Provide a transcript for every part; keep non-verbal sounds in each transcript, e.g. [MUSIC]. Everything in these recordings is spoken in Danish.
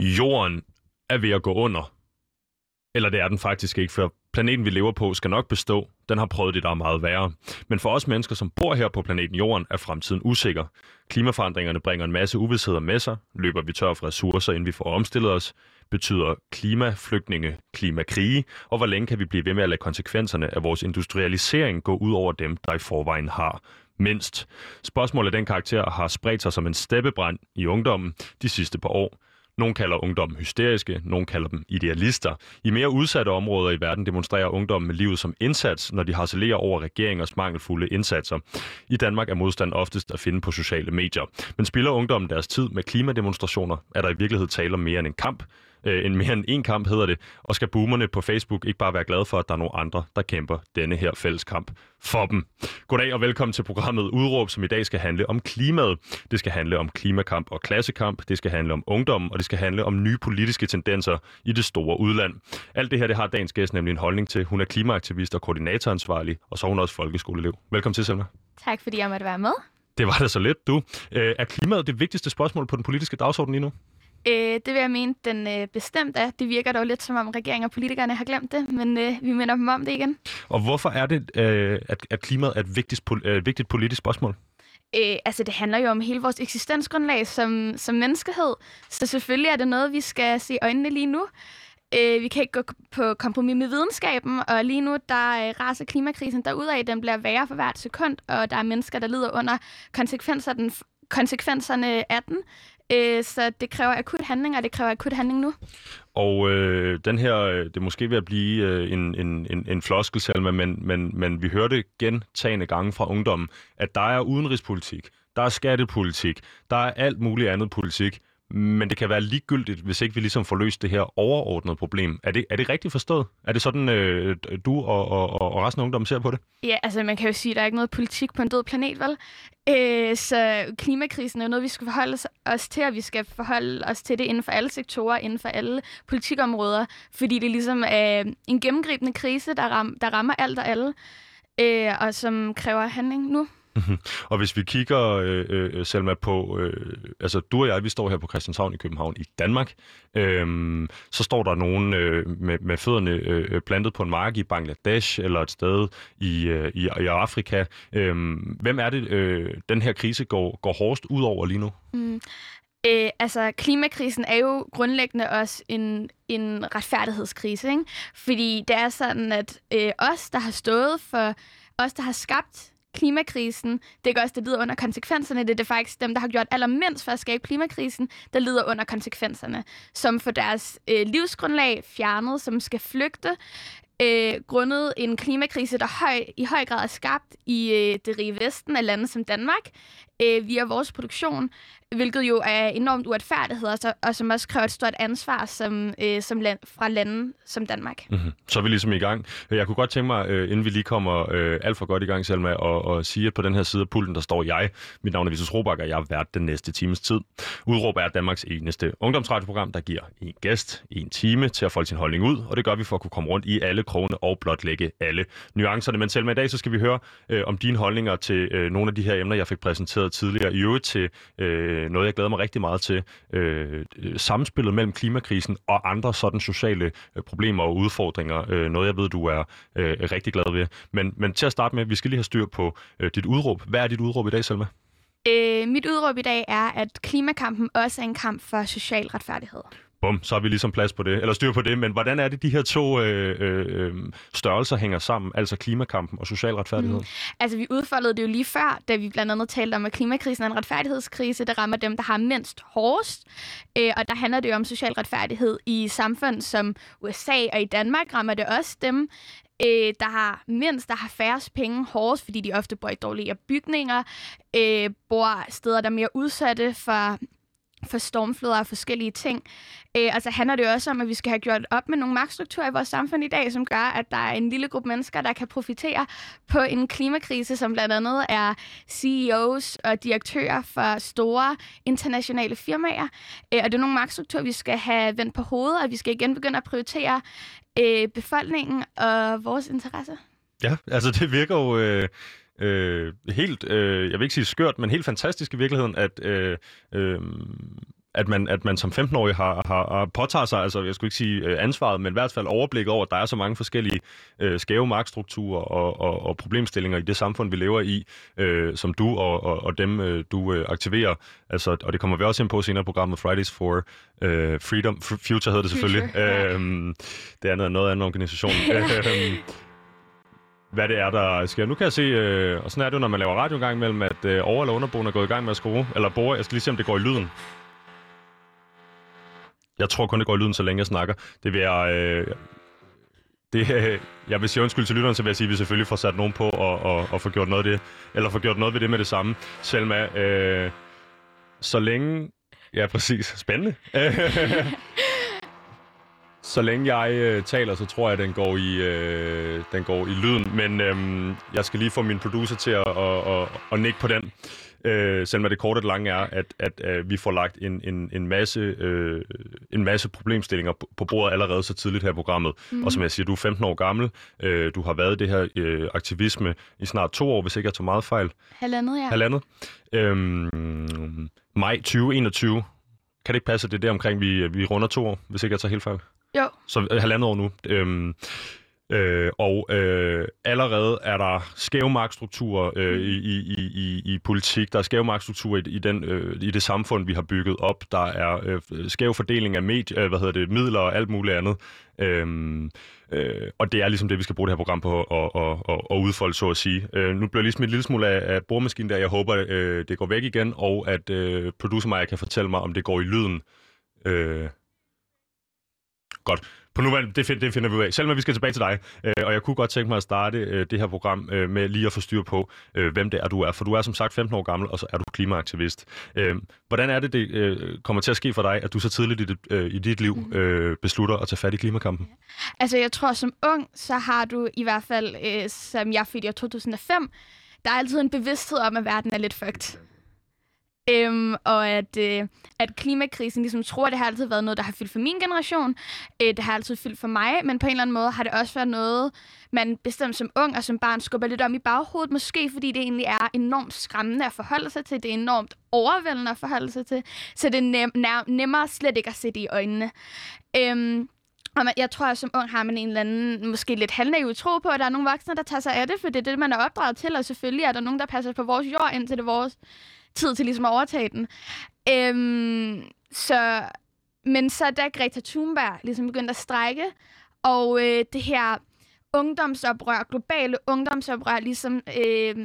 jorden er ved at gå under. Eller det er den faktisk ikke, for planeten, vi lever på, skal nok bestå. Den har prøvet det, der er meget værre. Men for os mennesker, som bor her på planeten Jorden, er fremtiden usikker. Klimaforandringerne bringer en masse uvidsheder med sig. Løber vi tør for ressourcer, inden vi får omstillet os? Betyder klimaflygtninge klimakrige? Og hvor længe kan vi blive ved med at lade konsekvenserne af vores industrialisering gå ud over dem, der i forvejen har mindst? Spørgsmålet af den karakter har spredt sig som en steppebrand i ungdommen de sidste par år. Nogle kalder ungdommen hysteriske, nogle kalder dem idealister. I mere udsatte områder i verden demonstrerer ungdommen med livet som indsats, når de harcelerer over regeringers mangelfulde indsatser. I Danmark er modstand oftest at finde på sociale medier. Men spiller ungdommen deres tid med klimademonstrationer, er der i virkelighed tale om mere end en kamp øh, en mere end en kamp hedder det, og skal boomerne på Facebook ikke bare være glade for, at der er nogle andre, der kæmper denne her fælles kamp for dem. Goddag og velkommen til programmet Udråb, som i dag skal handle om klimaet. Det skal handle om klimakamp og klassekamp, det skal handle om ungdom, og det skal handle om nye politiske tendenser i det store udland. Alt det her, det har dagens gæst nemlig en holdning til. Hun er klimaaktivist og koordinatoransvarlig, og så er hun også folkeskoleelev. Velkommen til, Selma. Tak fordi jeg måtte være med. Det var da så let, du. Øh, er klimaet det vigtigste spørgsmål på den politiske dagsorden lige nu? Øh, det vil jeg mene, den øh, bestemt er. Det virker dog lidt som om regeringen og politikerne har glemt det, men øh, vi minder dem om det igen. Og hvorfor er det, øh, at, at klimaet er et vigtigt, øh, vigtigt politisk spørgsmål? Øh, altså, det handler jo om hele vores eksistensgrundlag som, som menneskehed, så selvfølgelig er det noget, vi skal se øjnene lige nu. Øh, vi kan ikke gå på kompromis med videnskaben, og lige nu der øh, raser klimakrisen derudad. Den bliver værre for hvert sekund, og der er mennesker, der lider under konsekvenser den, konsekvenserne af den. Øh, så det kræver akut handling, og det kræver akut handling nu. Og øh, den her, øh, det er måske ved at blive øh, en, en, en, en floskelsalme, men, men, men vi hørte gentagende gange fra ungdommen, at der er udenrigspolitik, der er skattepolitik, der er alt muligt andet politik, men det kan være ligegyldigt, hvis ikke vi ligesom får løst det her overordnede problem. Er det, er det rigtigt forstået? Er det sådan, øh, du og, og, og resten af ungdommen ser på det? Ja, altså man kan jo sige, at der er ikke noget politik på en død planet, vel? Øh, så klimakrisen er jo noget, vi skal forholde os til, og vi skal forholde os til det inden for alle sektorer, inden for alle politikområder, fordi det ligesom er en gennemgribende krise, der, ram, der rammer alt og alle, øh, og som kræver handling nu. Mhm. Og hvis vi kigger, øh, øh, øh, Selma, på... Øh, altså, du og jeg, vi står her på Christianshavn i København i Danmark. Øh, så står der nogen øh, med, med fødderne øh, øh, plantet på en mark i Bangladesh eller et sted i, øh, i, i Afrika. Øh, hvem er det, øh, den her krise går, går hårdest ud over lige nu? Mm. Øh, altså, klimakrisen er jo grundlæggende også en, en retfærdighedskrise, ikke? Fordi det er sådan, at øh, os, der har stået for, os, der har skabt klimakrisen. Det er ikke også, der lider under konsekvenserne. Det er det faktisk dem, der har gjort allermindst for at skabe klimakrisen, der lider under konsekvenserne. Som for deres øh, livsgrundlag fjernet, som skal flygte, øh, grundet en klimakrise, der høj, i høj grad er skabt i øh, det rige vesten af lande som Danmark, øh, via vores produktion, hvilket jo er enormt uretfærdighed, og, så, og som også kræver et stort ansvar som, øh, som land, fra lande som Danmark. Mm-hmm. Så er vi ligesom i gang. Jeg kunne godt tænke mig, øh, inden vi lige kommer øh, alt for godt i gang, Selma, og, og sige, at på den her side af pulten, der står jeg. Mit navn er Visus Robak, og jeg har været den næste times tid. Udråb er Danmarks eneste ungdomsradioprogram, der giver en gæst en time til at folde sin holdning ud, og det gør vi for at kunne komme rundt i alle krone og blotlægge alle nuancerne. Men Selma, i dag så skal vi høre øh, om dine holdninger til øh, nogle af de her emner, jeg fik præsenteret tidligere. I øvrigt til øh, noget, jeg glæder mig rigtig meget til. Øh, samspillet mellem klimakrisen og andre sådan sociale øh, problemer og udfordringer. Øh, noget, jeg ved, du er øh, rigtig glad ved. Men, men til at starte med, vi skal lige have styr på øh, dit udråb. Hvad er dit udråb i dag, Selma? Øh, mit udråb i dag er, at klimakampen også er en kamp for social retfærdighed bum, så har vi ligesom plads på det, eller styr på det. Men hvordan er det, de her to øh, øh, øh, størrelser hænger sammen, altså klimakampen og social retfærdighed? Mm. Altså, vi udfoldede det jo lige før, da vi blandt andet talte om, at klimakrisen er en retfærdighedskrise, der rammer dem, der har mindst hårdest. Øh, og der handler det jo om social retfærdighed i samfund som USA, og i Danmark rammer det også dem, øh, der har mindst, der har færrest penge hårdest, fordi de ofte bor i dårligere bygninger, øh, bor steder, der er mere udsatte for for stormfloder og forskellige ting. Øh, altså handler det også om, at vi skal have gjort op med nogle magtstrukturer i vores samfund i dag, som gør, at der er en lille gruppe mennesker, der kan profitere på en klimakrise, som blandt andet er CEOs og direktører for store internationale firmaer. Øh, og det er nogle magtstrukturer, vi skal have vendt på hovedet, og vi skal igen begynde at prioritere øh, befolkningen og vores interesser. Ja, altså det virker jo... Øh øh, helt, øh, jeg vil ikke sige skørt, men helt fantastisk i virkeligheden, at øh, øh, at man, at man som 15-årig har, har, har påtager sig, altså jeg skulle ikke sige øh, ansvaret, men i hvert fald overblik over, at der er så mange forskellige øh, skæve magtstrukturer og, og, og problemstillinger i det samfund, vi lever i, øh, som du og, og, og dem, øh, du øh, aktiverer. Altså, og det kommer vi også ind på senere i programmet Fridays for øh, Freedom, Future hedder det selvfølgelig. Future, ja. øh, det andet er noget anden organisation. [LAUGHS] øh, hvad det er, der sker. Nu kan jeg se, øh, og sådan er det jo, når man laver radio en gang imellem, at øh, over- eller underboen er gået i gang med at skrue, eller bore. Jeg skal lige se, om det går i lyden. Jeg tror kun, det går i lyden, så længe jeg snakker. Det vil jeg... Øh, det, øh, [LAUGHS] jeg vil sige undskyld til lytteren, så vil jeg sige, at vi selvfølgelig får sat nogen på og, og, og få gjort noget af det, eller få gjort noget ved det med det samme. Selma, øh, så længe... Ja, præcis. Spændende. [LAUGHS] så længe jeg øh, taler, så tror jeg, at den går i, øh, den går i lyden. Men øh, jeg skal lige få min producer til at, at, at, at nikke på den. Øh, selvom det korte og det lange er, at, at, at vi får lagt en, en, en, masse, øh, en masse problemstillinger på, på bordet allerede så tidligt her i programmet. Mm. Og som jeg siger, du er 15 år gammel. Øh, du har været det her øh, aktivisme i snart to år, hvis ikke jeg tager meget fejl. Halvandet, ja. Halvandet. Øh, maj 2021. Kan det ikke passe, at det er der omkring, vi, vi runder to år, hvis ikke jeg tager helt fejl? Jo. Så øh, halvandet år nu. Øhm, øh, og øh, allerede er der skæve magtstrukturer øh, i, i, i, i politik. Der er skæve magtstrukturer i, i, den, øh, i det samfund, vi har bygget op. Der er øh, skæv fordeling af medie, øh, hvad hedder det, midler og alt muligt andet. Øhm, øh, og det er ligesom det, vi skal bruge det her program på at, at, at, at udfolde, så at sige. Øh, nu bliver jeg lige smidt en lille smule af, af boremaskinen der. Jeg håber, øh, det går væk igen, og at øh, producer Maja kan fortælle mig, om det går i lyden. Øh, Godt. På nuværende, det, find, det finder vi ud af. Selvom vi skal tilbage til dig, øh, og jeg kunne godt tænke mig at starte øh, det her program øh, med lige at få styr på, øh, hvem det er, du er. For du er som sagt 15 år gammel, og så er du klimaaktivist. Øh, hvordan er det, det øh, kommer til at ske for dig, at du så tidligt i dit, øh, i dit liv Mhm. øh, beslutter at tage fat i klimakampen? Altså, jeg tror, som ung, så har du i hvert fald, øh, som jeg fik i år 2005, der er altid en bevidsthed om, at verden er lidt fucked. Øhm, og at, øh, at klimakrisen ligesom tror, at det har altid været noget, der har fyldt for min generation. Øh, det har altid fyldt for mig, men på en eller anden måde har det også været noget, man bestemt som ung og som barn skubber lidt om i baghovedet. Måske fordi det egentlig er enormt skræmmende at forholde sig til. Det er enormt overvældende at forholde sig til. Så det er nem, nær, nemmere slet ikke at se det i øjnene. Øhm, og man, jeg tror, at som ung har man en eller anden, måske lidt halvnaiv tro på, at der er nogle voksne, der tager sig af det, for det er det, man er opdraget til, og selvfølgelig er der nogen, der passer på vores jord, indtil det er vores tid til ligesom at overtage den. Øhm, så, men så da Greta Thunberg ligesom begyndte at strække, og øh, det her ungdomsoprør, globale ungdomsoprør, ligesom øh,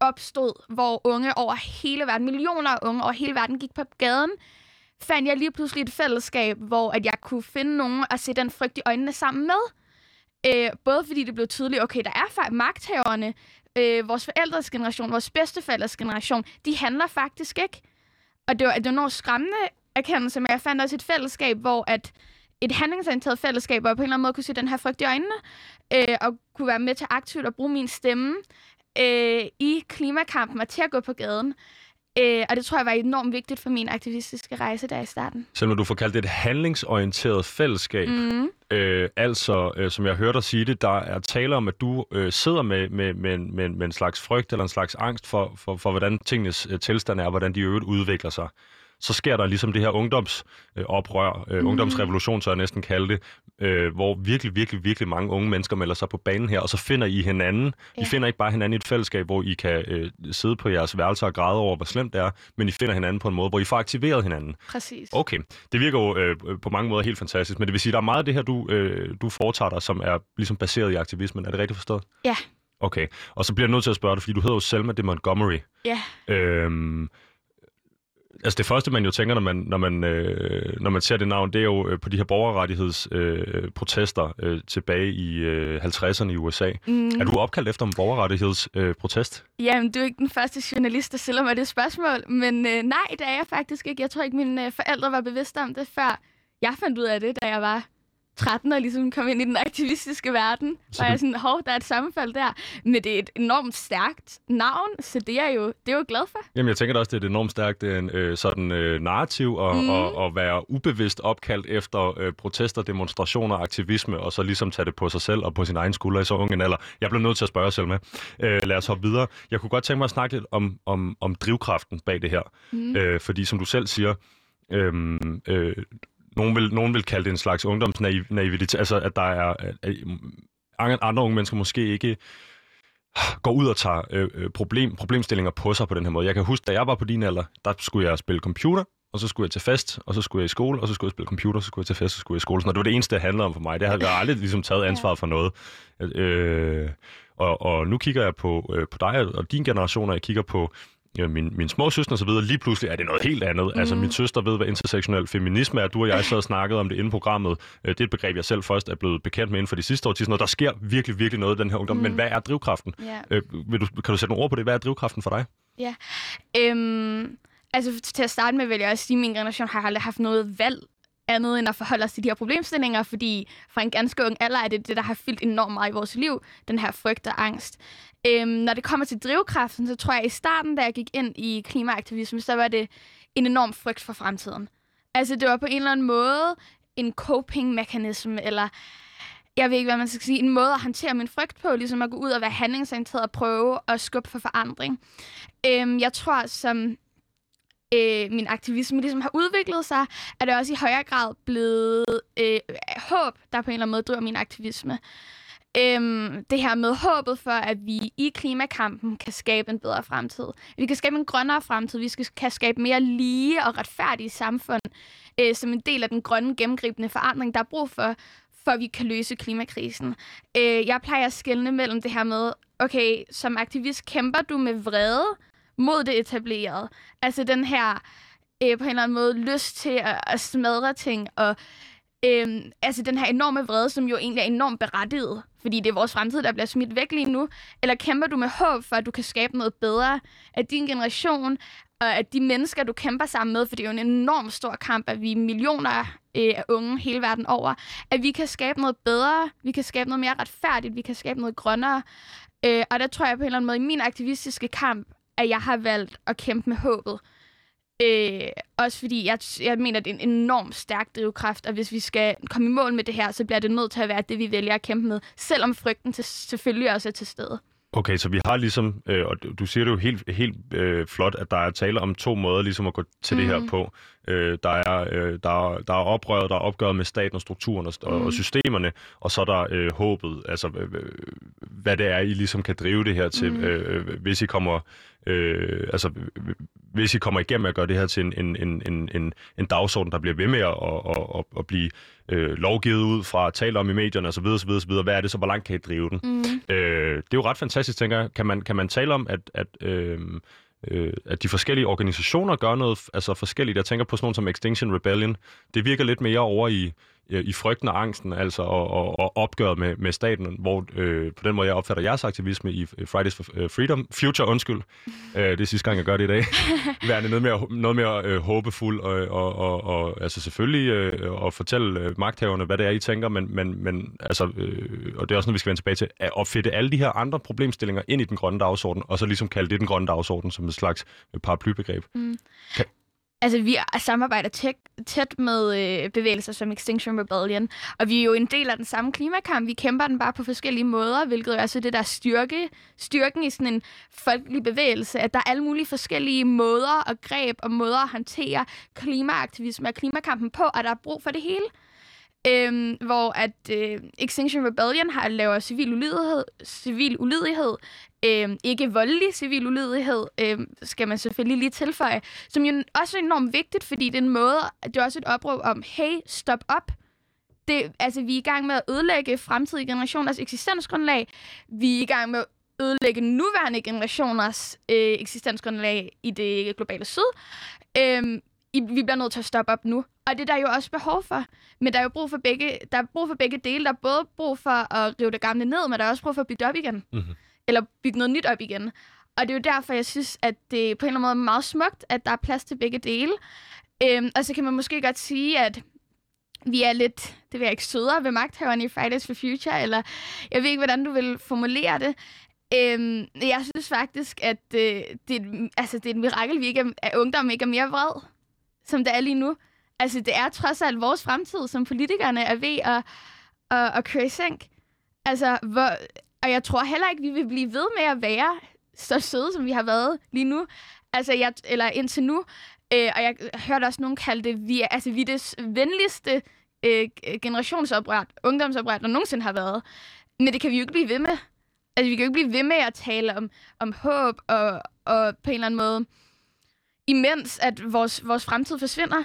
opstod, hvor unge over hele verden, millioner af unge over hele verden gik på gaden, fandt jeg lige pludselig et fællesskab, hvor at jeg kunne finde nogen at se den frygt i øjnene sammen med. Øh, både fordi det blev tydeligt, okay, der er faktisk magthaverne, øh, vores forældres generation, vores bedsteforældres generation, de handler faktisk ikke. Og det var, det var noget skræmmende erkendelse, men jeg fandt også et fællesskab, hvor at et handlingsorienteret fællesskab, hvor jeg på en eller anden måde kunne se den her frygt i øjnene, øh, og kunne være med til aktivt at bruge min stemme øh, i klimakampen og til at gå på gaden. Øh, og det tror jeg var enormt vigtigt for min aktivistiske rejse der i starten. Selvom du får kaldt det et handlingsorienteret fællesskab, Mm. Øh, altså, øh, som jeg hørte dig sige det, der er tale om, at du øh, sidder med, med, med, med, med en slags frygt eller en slags angst for, for, for hvordan tingenes øh, tilstand er, hvordan de i øvrigt udvikler sig. Så sker der ligesom det her ungdomsoprør, øh, Mhm. ungdomsrevolution, så jeg næsten kalde det, øh, hvor virkelig, virkelig, virkelig mange unge mennesker melder sig på banen her, og så finder I hinanden. I Ja. finder ikke bare hinanden i et fællesskab, hvor I kan øh, sidde på jeres værelser og græde over, hvor slemt det er, men I finder hinanden på en måde, hvor I får aktiveret hinanden. Præcis. Okay, det virker jo øh, på mange måder helt fantastisk, men det vil sige, at der er meget af det her, du, øh, du foretager dig, som er ligesom baseret i aktivismen. Er det rigtigt forstået? Ja. Okay, og så bliver jeg nødt til at spørge dig, fordi du hedder jo Selma de Montgomery. Ja. Øhm, altså det første, man jo tænker, når man, når man, øh, når man ser det navn, det er jo øh, på de her borgerrettighedsprotester øh, protester, øh, tilbage i øh, 50'erne i USA. Mm. Er du opkaldt efter en borgerrettighedsprotest? Øh? Jamen, du er ikke den første journalist, der stiller mig det spørgsmål, men øh, nej, det er jeg faktisk ikke. Jeg tror ikke, mine øh, forældre var bevidste om det, før jeg fandt ud af det, da jeg var 13 og ligesom kom ind i den aktivistiske verden. Så Så jeg sådan, hov, der er et sammenfald der. Men det er et enormt stærkt navn, så det er jo, det er jo glad for. Jamen, jeg tænker da også, det er et enormt stærkt øh, øh, sådan, øh, narrativ at, mm. at, at være ubevidst opkaldt efter øh, protester, demonstrationer, aktivisme, og så ligesom tage det på sig selv og på sin egen skulder i så ung en alder. Jeg bliver nødt til at spørge selv med. Øh, lad os hoppe videre. Jeg kunne godt tænke mig at snakke lidt om, om, om drivkraften bag det her. Mm. Øh, fordi som du selv siger, øhm, øh, nogen, vil, nogen vil kalde det en slags ungdomsnaivitet, altså at der er at, andre unge mennesker måske ikke går ud og tager øh, øh, problem, problemstillinger på sig på den her måde. Jeg kan huske, da jeg var på din alder, der skulle jeg spille computer, og så skulle jeg til fest, og så skulle jeg i skole, og så skulle jeg spille computer, så skulle jeg til fest, og så skulle jeg i skole. Så det var det eneste, det handlede om for mig. Det havde jeg aldrig ligesom taget ansvar for noget. Øh, og, og nu kigger jeg på, øh, på dig og din generation, og jeg kigger på ja, min, min små søster og så videre, lige pludselig er det noget helt andet. Mm. Altså, min søster ved, hvad intersektionel feminisme er. Du og jeg så og snakket om det inde i programmet. Øh, det er et begreb, jeg selv først er blevet bekendt med inden for de sidste år. Noget. Der sker virkelig, virkelig noget i den her ungdom. Mm. Men hvad er drivkraften? Yeah. Øh, vil du, kan du sætte nogle ord på det? Hvad er drivkraften for dig? Ja, øhm, altså til at starte med vil jeg også sige, at min generation har aldrig haft noget valg andet end at forholde os til de her problemstillinger, fordi fra en ganske ung alder er det det, der har fyldt enormt meget i vores liv, den her frygt og angst. Øhm, når det kommer til drivkraften, så tror jeg, at i starten, da jeg gik ind i klimaaktivisme, så var det en enorm frygt for fremtiden. Altså, det var på en eller anden måde en coping-mekanisme, eller jeg ved ikke, hvad man skal sige, en måde at håndtere min frygt på, ligesom at gå ud og være handlingsorienteret og prøve at skubbe for forandring. Øhm, jeg tror, som øh, min aktivisme ligesom har udviklet sig, er det også i højere grad blevet øh, håb, der på en eller anden måde driver min aktivisme. Øhm, det her med håbet for, at vi i klimakampen kan skabe en bedre fremtid. Vi kan skabe en grønnere fremtid. Vi skal, kan skabe mere lige og retfærdige samfund øh, som en del af den grønne gennemgribende forandring, der er brug for, for at vi kan løse klimakrisen. Øh, jeg plejer at skelne mellem det her med, okay, som aktivist kæmper du med vrede mod det etablerede. Altså den her øh, på en eller anden måde lyst til at, at smadre ting og Øhm, altså den her enorme vrede, som jo egentlig er enormt berettiget, fordi det er vores fremtid, der bliver smidt væk lige nu. Eller kæmper du med håb for, at du kan skabe noget bedre af din generation, og at de mennesker, du kæmper sammen med, for det er jo en enorm stor kamp, at vi er millioner øh, af unge hele verden over, at vi kan skabe noget bedre, vi kan skabe noget mere retfærdigt, vi kan skabe noget grønnere. Øh, og der tror jeg på en eller anden måde, i min aktivistiske kamp, at jeg har valgt at kæmpe med håbet. Øh, også fordi jeg, jeg mener, det er en enorm stærk drivkraft, og hvis vi skal komme i mål med det her, så bliver det nødt til at være det, vi vælger at kæmpe med, selvom frygten til, selvfølgelig også er til stede. Okay, så vi har ligesom, øh, og du siger det jo helt, helt øh, flot, at der er tale om to måder ligesom at gå til mm. det her mm. på. Øh, der, er, øh, der, er, der er oprøret, der er opgøret med staten og strukturen og, mm. og systemerne, og så er der øh, håbet, altså øh, hvad det er, I ligesom kan drive det her til, mm. øh, hvis I kommer øh, altså, hvis I kommer igennem at gøre det her til en, en, en, en, en, en dagsorden, der bliver ved med at, at, at, at blive øh, lovgivet ud fra at tale om i medierne osv., osv., osv., hvad er det så, hvor langt kan I drive den? Mm. Øh, det er jo ret fantastisk, tænker jeg. Kan man, kan man tale om, at, at øh, øh, at de forskellige organisationer gør noget altså forskelligt. Jeg tænker på sådan nogle som Extinction Rebellion. Det virker lidt mere over i, i frygten og angsten, altså og, og, og opgøret med, med staten, hvor øh, på den måde jeg opfatter jeres aktivisme i Fridays for øh, Freedom, Future, undskyld, [LAUGHS] øh, det er sidste gang, jeg gør det i dag, [LAUGHS] værende noget mere, noget mere øh, håbefuld, og, og, og, og altså selvfølgelig øh, at fortælle øh, magthaverne, hvad det er, I tænker, men, men, men altså, øh, og det er også noget, vi skal vende tilbage til, at opfinde alle de her andre problemstillinger ind i den grønne dagsorden, og så ligesom kalde det den grønne dagsorden som et slags paraplybegreb. Mm. Kan, Altså, vi samarbejder tæt, tæt med øh, bevægelser som Extinction Rebellion, og vi er jo en del af den samme klimakamp. Vi kæmper den bare på forskellige måder, hvilket er det der styrke, styrken i sådan en folkelig bevægelse, at der er alle mulige forskellige måder og greb og måder at håndtere klimaaktivisme og klimakampen på, og der er brug for det hele. Øhm, hvor at øh, Extinction Rebellion har lavet civil ulydighed, civil ulydighed øhm, ikke voldelig civil ulydighed, øhm, skal man selvfølgelig lige tilføje, som jo også er enormt vigtigt, fordi det er en måde, det er også et opråb om, hey, stop op. Det, altså, vi er i gang med at ødelægge fremtidige generationers eksistensgrundlag. Vi er i gang med at ødelægge nuværende generationers øh, eksistensgrundlag i det globale syd. Øhm, vi bliver nødt til at stoppe op nu. Og det er der jo også behov for. Men der er jo brug for begge, der er brug for begge dele. Der er både brug for at rive det gamle ned, men der er også brug for at bygge det op igen. Mm-hmm. Eller bygge noget nyt op igen. Og det er jo derfor, jeg synes, at det på en eller anden måde er meget smukt, at der er plads til begge dele. Øhm, og så kan man måske godt sige, at vi er lidt, det vil jeg ikke, sødere ved magthaverne i Fridays for Future, eller jeg ved ikke, hvordan du vil formulere det. Øhm, jeg synes faktisk, at øh, det, altså, det er et mirakel, vi ikke er, at ungdom ikke er mere vred som det er lige nu. Altså, det er trods alt vores fremtid, som politikerne er ved at, at, at køre i sænk. Altså, hvor, og jeg tror heller ikke, vi vil blive ved med at være så søde, som vi har været lige nu. Altså, jeg, eller indtil nu. Øh, og jeg hørte også nogen kalde det, vi er, altså, vi er det venligste øh, generationsoprør, ungdomsoprør, der nogensinde har været. Men det kan vi jo ikke blive ved med. Altså, vi kan jo ikke blive ved med at tale om, om håb og, og på en eller anden måde, imens at vores, vores fremtid forsvinder.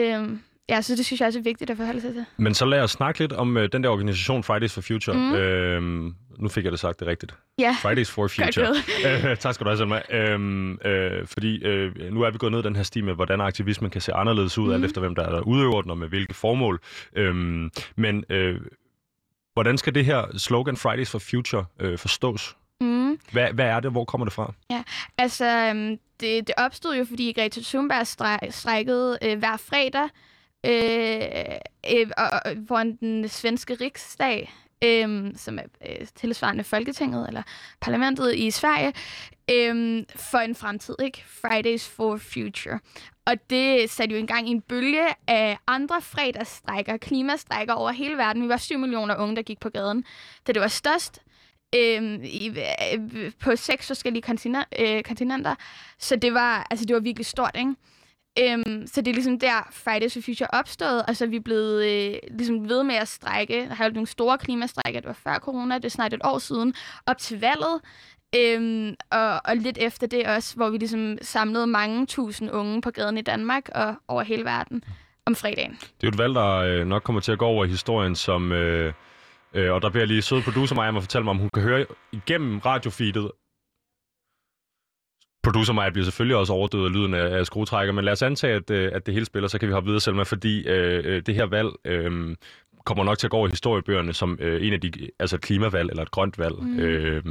Øhm, ja, så det synes jeg også er vigtigt at forholde sig til. Men så lad os snakke lidt om øh, den der organisation Fridays for Future. Mm. Øhm, nu fik jeg det sagt det rigtigt. Ja. Fridays for Future. øh, [LAUGHS] tak skal du have, Selma. Øhm, øh, fordi øh, nu er vi gået ned den her sti med, hvordan aktivismen kan se anderledes ud, mm. alt efter hvem der er der udøver den, og med hvilke formål. Øhm, men øh, hvordan skal det her slogan Fridays for Future øh, forstås? Mm. Hvad, hvad er det? Hvor kommer det fra? Ja, altså øhm, det, det opstod jo, fordi Greta Thunberg strækkede øh, hver fredag øh, øh, og, foran den svenske riksdag, øh, som er øh, tilsvarende Folketinget eller parlamentet i Sverige, øh, for en fremtid, ikke? Fridays for Future. Og det satte jo engang i en bølge af andre fredagsstrækker, klimastrækker over hele verden. Vi var 7 millioner unge, der gik på gaden, da det var størst øh, i, øh, på seks forskellige kontinenter, øh, kontinenter. Så det var, altså, det var virkelig stort, ikke? Øhm, så det er ligesom der, Fridays for Future opstod, og så er vi blevet øh, ligesom ved med at strække. Der har jo nogle store klimastrækker, det var før corona, det er snart et år siden, op til valget. Øhm, og, og lidt efter det også, hvor vi ligesom samlede mange tusind unge på gaden i Danmark og over hele verden om fredagen. Det er jo et valg, der øh, nok kommer til at gå over i historien som... Øh, øh, og der bliver lige sød producer mig om at fortælle mig, om hun kan høre igennem radiofeedet, Producer mig bliver selvfølgelig også overdød af lyden af, af skruetrækker, men lad os antage, at, øh, at det hele spiller, så kan vi hoppe videre, Selma, fordi øh, øh, det her valg øh, kommer nok til at gå over i historiebøgerne som øh, en af de, altså et klimavalg eller et grønt valg. Mm. Øh,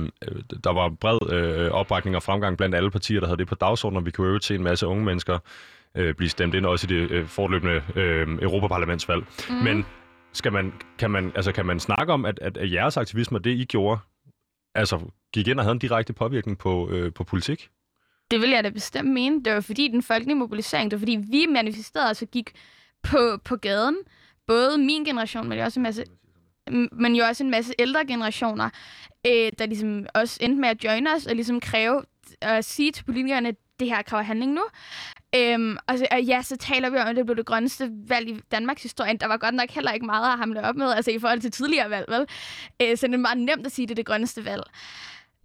der var bred øh, opbakning og fremgang blandt alle partier, der havde det på dagsordenen, og vi kunne jo se en masse unge mennesker øh, blive stemt ind, også i det øh, forløbende øh, Europaparlamentsvalg. Mm. Men skal man, kan, man, altså, kan man snakke om, at, at, at jeres aktivisme, det I gjorde, altså gik ind og havde en direkte påvirkning på, øh, på politik? Det vil jeg da bestemt mene. Det var fordi den folkelige mobilisering, det var fordi vi manifesterede og så gik på, på gaden. Både min generation, men også en masse men jo også en masse ældre generationer, øh, der ligesom også endte med at join os og ligesom kræve at sige til politikerne, at det her kræver handling nu. Øhm, og, så, og ja, så taler vi om, at det blev det grønneste valg i Danmarks historie. Der var godt nok heller ikke meget at hamle op med, altså i forhold til tidligere valg, vel? Øh, så det er meget nemt at sige, at det er det grønneste valg.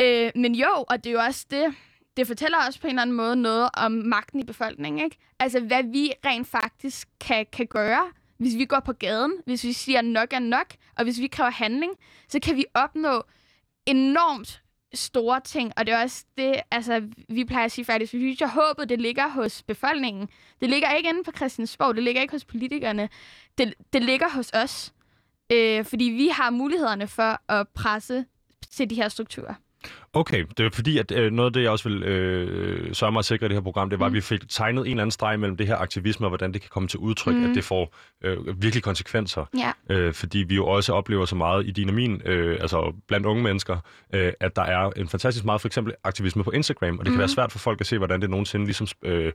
Øh, men jo, og det er jo også det, det fortæller også på en eller anden måde noget om magten i befolkningen, ikke? Altså, hvad vi rent faktisk kan, kan gøre, hvis vi går på gaden, hvis vi siger nok er nok, og hvis vi kræver handling, så kan vi opnå enormt store ting, og det er også det, altså, vi plejer at sige faktisk, hvis jeg håber, det ligger hos befolkningen. Det ligger ikke inde på Christiansborg, det ligger ikke hos politikerne, det, det ligger hos os. Øh, fordi vi har mulighederne for at presse til de her strukturer. Okay, det er fordi, at øh, noget af det, jeg også vil øh, sørge mig at sikre i det her program, det var, mm. at vi fik tegnet en eller anden streg mellem det her aktivisme, og hvordan det kan komme til udtryk, mm. at det får øh, virkelig konsekvenser. Ja. Øh, fordi vi jo også oplever så meget i din og min, øh, altså blandt unge mennesker, øh, at der er en fantastisk meget for eksempel aktivisme på Instagram, og det mm. kan være svært for folk at se, hvordan det nogensinde ligesom øh,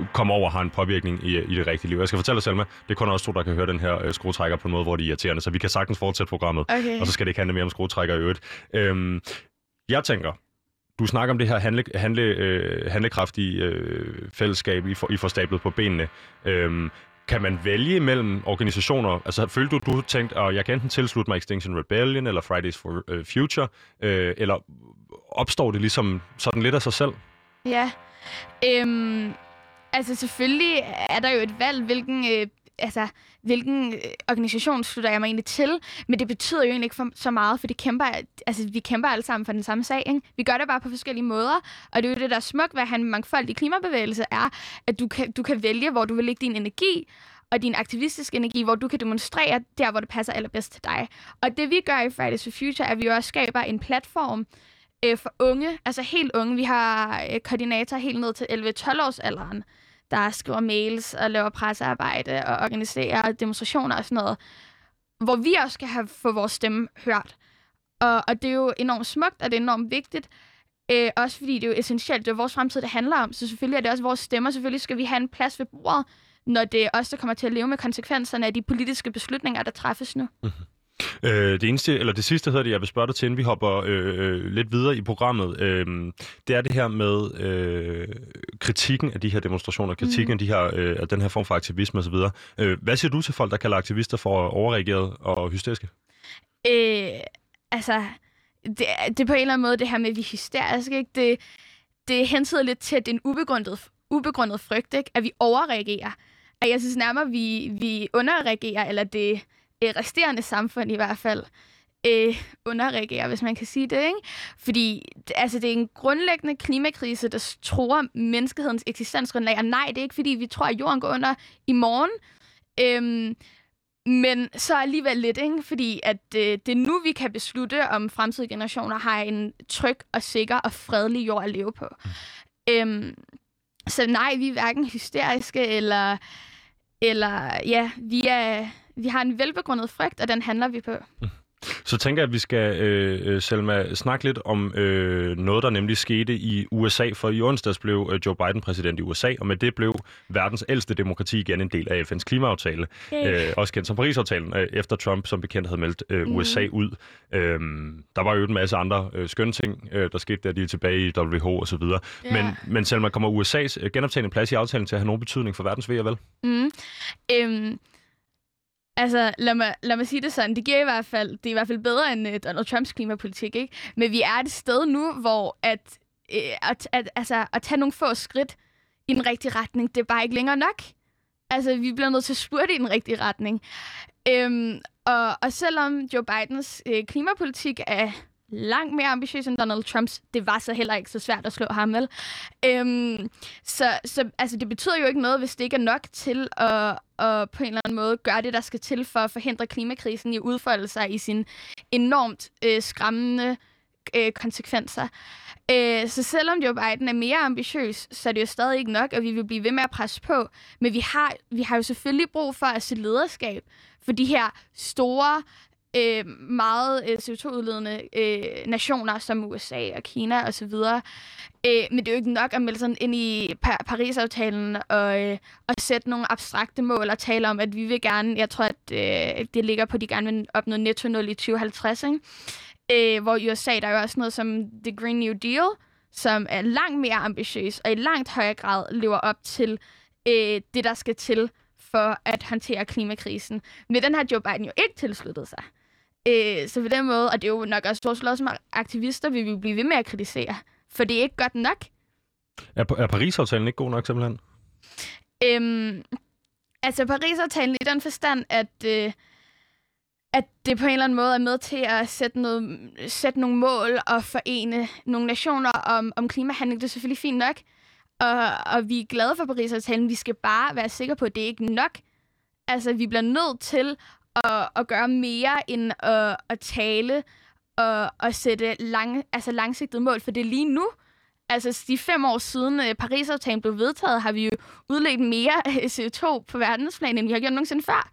øh kommer over og har en påvirkning i, i det rigtige liv. Jeg skal fortælle dig, Selma, det er kun også to, der kan høre den her øh, skruetrækker på en måde, hvor de er irriterende, så vi kan sagtens fortsætte programmet, okay. og så skal det ikke handle mere om skruetrækker i øvrigt. Øhm, jeg tænker, du snakker om det her handle, handle, øh, handlekraftige øh, fællesskab, I får, I får stablet på benene. Øhm, kan man vælge mellem organisationer? Altså, følte du, du tænkt, at jeg kan enten tilslutte mig Extinction Rebellion eller Fridays for uh, Future, øh, eller opstår det ligesom sådan lidt af sig selv? Ja, øhm, Altså selvfølgelig er der jo et valg, hvilken, øh, altså, hvilken øh, organisation slutter jeg mig egentlig til, men det betyder jo egentlig ikke for, så meget, for det kæmper, altså, vi kæmper alle sammen for den samme sag. Ikke? Vi gør det bare på forskellige måder, og det er jo det, der er smukt ved at have en mangfoldig klimabevægelse, er, at du kan, du kan vælge, hvor du vil lægge din energi, og din aktivistiske energi, hvor du kan demonstrere der, hvor det passer allerbedst til dig. Og det vi gør i Fridays for Future, er, at vi også skaber en platform, øh, for unge, altså helt unge. Vi har øh, koordinator helt ned til 11-12 års alderen, der skriver mails og laver pressearbejde og organiserer demonstrationer og sådan noget, hvor vi også skal have få vores stemme hørt. Og, og det er jo enormt smukt, og det er enormt vigtigt. Øh, også fordi det er jo essentielt, det er vores fremtid, det handler om. Så selvfølgelig er det også vores stemmer. Selvfølgelig skal vi have en plads ved bordet, når det er os, der kommer til at leve med konsekvenserne af de politiske beslutninger, der træffes nu. Mm-hmm. Øh, det eneste, eller det sidste hedder det, jeg vil spørge dig til, inden vi hopper øh, lidt videre i programmet, øh, det er det her med øh, kritikken af de her demonstrationer, kritikken mm. af, de her, øh, af den her form for aktivisme osv. Øh, hvad siger du til folk, der kalder aktivister for overreageret og hysteriske? Øh, altså, det, det er på en eller anden måde det her med, at vi er hysteriske, ikke? Det, det hensyder lidt til, at det er en ubegrundet, ubegrundet frygt, ikke? At vi overreagerer. At jeg synes nærmere, vi, vi underreagerer, eller det øh, resterende samfund i hvert fald, øh, underreagerer, hvis man kan sige det. Ikke? Fordi altså, det er en grundlæggende klimakrise, der tror menneskehedens eksistensgrundlag. Og nej, det er ikke, fordi vi tror, at jorden går under i morgen. Øhm, men så alligevel lidt, ikke? fordi at øh, det er nu, vi kan beslutte, om fremtidige generationer har en tryg og sikker og fredelig jord at leve på. Øhm, så nej, vi er hverken hysteriske, eller, eller ja, vi, er, vi har en velbegrundet frygt, og den handler vi på. Mm. Så tænker jeg, at vi skal, øh, øh, Selma, snakke lidt om øh, noget, der nemlig skete i USA. For i onsdags blev øh, Joe Biden præsident i USA, og med det blev verdens ældste demokrati igen en del af FN's klimaaftale. Øh, også kendt som Paris-aftalen, øh, efter Trump som bekendt havde meldt øh, mm. USA ud. Øh, der var jo en masse andre øh, skønne ting, øh, der skete der, de er tilbage i WHO og så videre. Yeah. Men, men Selma, kommer USA's øh, genoptagende plads i aftalen til at have nogen betydning for verdens ved og vel? Mm. Øhm Altså, lad mig, lad mig sige det sådan. Det giver i hvert fald, det er i hvert fald bedre end uh, Donald Trumps klimapolitik, ikke? Men vi er et sted nu, hvor at, uh, at, at, altså, at tage nogle få skridt i den rigtige retning, det er bare ikke længere nok. Altså, vi bliver nødt til at spurte i den rigtige retning. Øhm, og, og selvom Joe Bidens øh, klimapolitik er langt mere ambitiøs end Donald Trumps. Det var så heller ikke så svært at slå ham, vel? Øhm, så så altså, det betyder jo ikke noget, hvis det ikke er nok til at, at på en eller anden måde gøre det, der skal til for at forhindre klimakrisen i at udfolde sig i sine enormt øh, skræmmende øh, konsekvenser. Øh, så selvom Joe Biden er mere ambitiøs, så er det jo stadig ikke nok, og vi vil blive ved med at presse på. Men vi har, vi har jo selvfølgelig brug for at se lederskab for de her store øh, meget øh, CO2-udledende øh, nationer som USA og Kina osv. Øh, men det er jo ikke nok at melde sådan ind i pa- Paris-aftalen og, øh, og sætte nogle abstrakte mål og tale om, at vi vil gerne, jeg tror, at øh, det ligger på, at de gerne vil opnå netto 0 i 2050, ikke? Øh, hvor i USA der er jo også noget som The Green New Deal, som er langt mere ambitiøs og i langt højere grad lever op til øh, det, der skal til for at håndtere klimakrisen. Men den har Joe Biden jo ikke tilsluttet sig. Øh, så på den måde, og det er jo nok også vores som aktivister, vi vil blive ved med at kritisere, for det er ikke godt nok. Er, er Paris-aftalen ikke god nok simpelthen? Øhm, altså Paris-aftalen i den forstand, at, øh, at det på en eller anden måde er med til at sætte, noget, sætte nogle mål og forene nogle nationer om, om klimahandling, det er selvfølgelig fint nok. Og, og vi er glade for Paris-aftalen. Vi skal bare være sikre på, at det ikke er nok. Altså, vi bliver nødt til at, at gøre mere end at, at tale og at sætte lang, altså langsigtede mål, for det er lige nu. Altså, de fem år siden uh, Paris-aftalen blev vedtaget, har vi jo udledt mere øh, CO2 på verdensplan, end vi har gjort nogensinde før.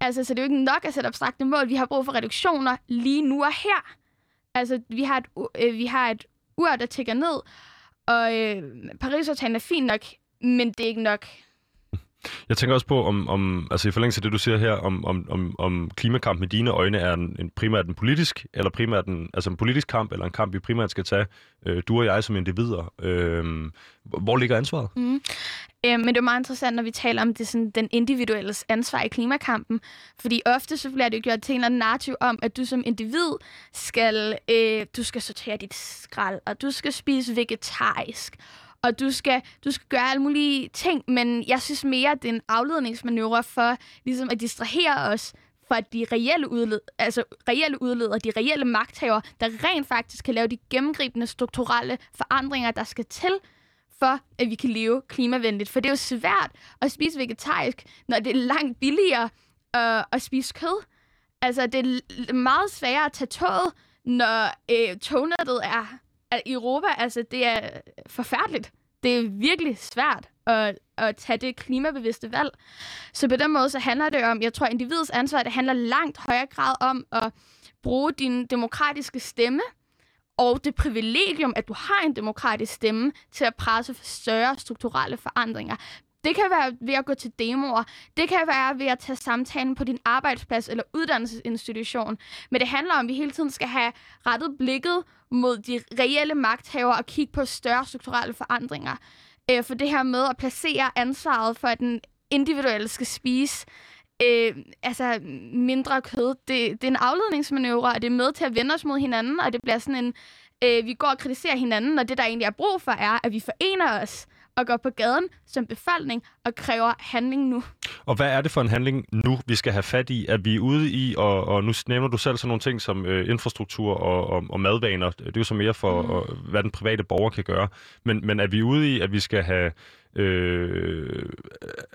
Altså, så det er jo ikke nok at sætte abstrakte mål. Vi har brug for reduktioner lige nu og her. Altså, vi har et, øh, vi har et ur, der tigger ned, og øh, Paris-aftalen er fint nok, men det er ikke nok. Jeg tænker også på, om, om altså i forlængelse af det, du siger her, om, om, om, om klimakamp med dine øjne er en, en primært en politisk, eller primært en, altså en politisk kamp, eller en kamp, vi primært skal tage, øh, du og jeg som individer. Øh, hvor ligger ansvaret? Mm. Øh, men det er meget interessant, når vi taler om det, sådan, den individuelle ansvar i klimakampen. Fordi ofte så bliver det gjort til en eller anden narrativ om, at du som individ skal, øh, du skal sortere dit skrald, og du skal spise vegetarisk, og du skal, du skal gøre alle mulige ting, men jeg synes mere, at det er en afledningsmanøvre for ligesom at distrahere os for de reelle, udled, altså reelle udledere, de reelle magthaver, der rent faktisk kan lave de gennemgribende strukturelle forandringer, der skal til, for at vi kan leve klimavenligt. For det er jo svært at spise vegetarisk, når det er langt billigere øh, at spise kød. Altså, det er meget sværere at tage toget, når øh, tognettet er i Europa, altså, det er forfærdeligt. Det er virkelig svært at, at tage det klimabevidste valg. Så på den måde, så handler det om, jeg tror, individets ansvar, det handler langt højere grad om at bruge din demokratiske stemme, og det privilegium, at du har en demokratisk stemme til at presse for større strukturelle forandringer. Det kan være ved at gå til demoer. Det kan være ved at tage samtalen på din arbejdsplads eller uddannelsesinstitution. Men det handler om, at vi hele tiden skal have rettet blikket mod de reelle magthavere og kigge på større strukturelle forandringer. Øh, for det her med at placere ansvaret for, at den individuelle skal spise øh, altså mindre kød, det, det er en afledningsmanøvre, og det er med til at vende os mod hinanden, og det bliver sådan en, øh, vi går og kritiserer hinanden, og det, der egentlig er brug for, er, at vi forener os og går på gaden som befolkning og kræver handling nu. Og hvad er det for en handling nu, vi skal have fat i? at vi er ude i, og, og nu nævner du selv sådan nogle ting som øh, infrastruktur og, og, og madvaner. Det er jo så mere for, mm. og, hvad den private borger kan gøre. Men, men er vi ude i, at vi skal have Øh,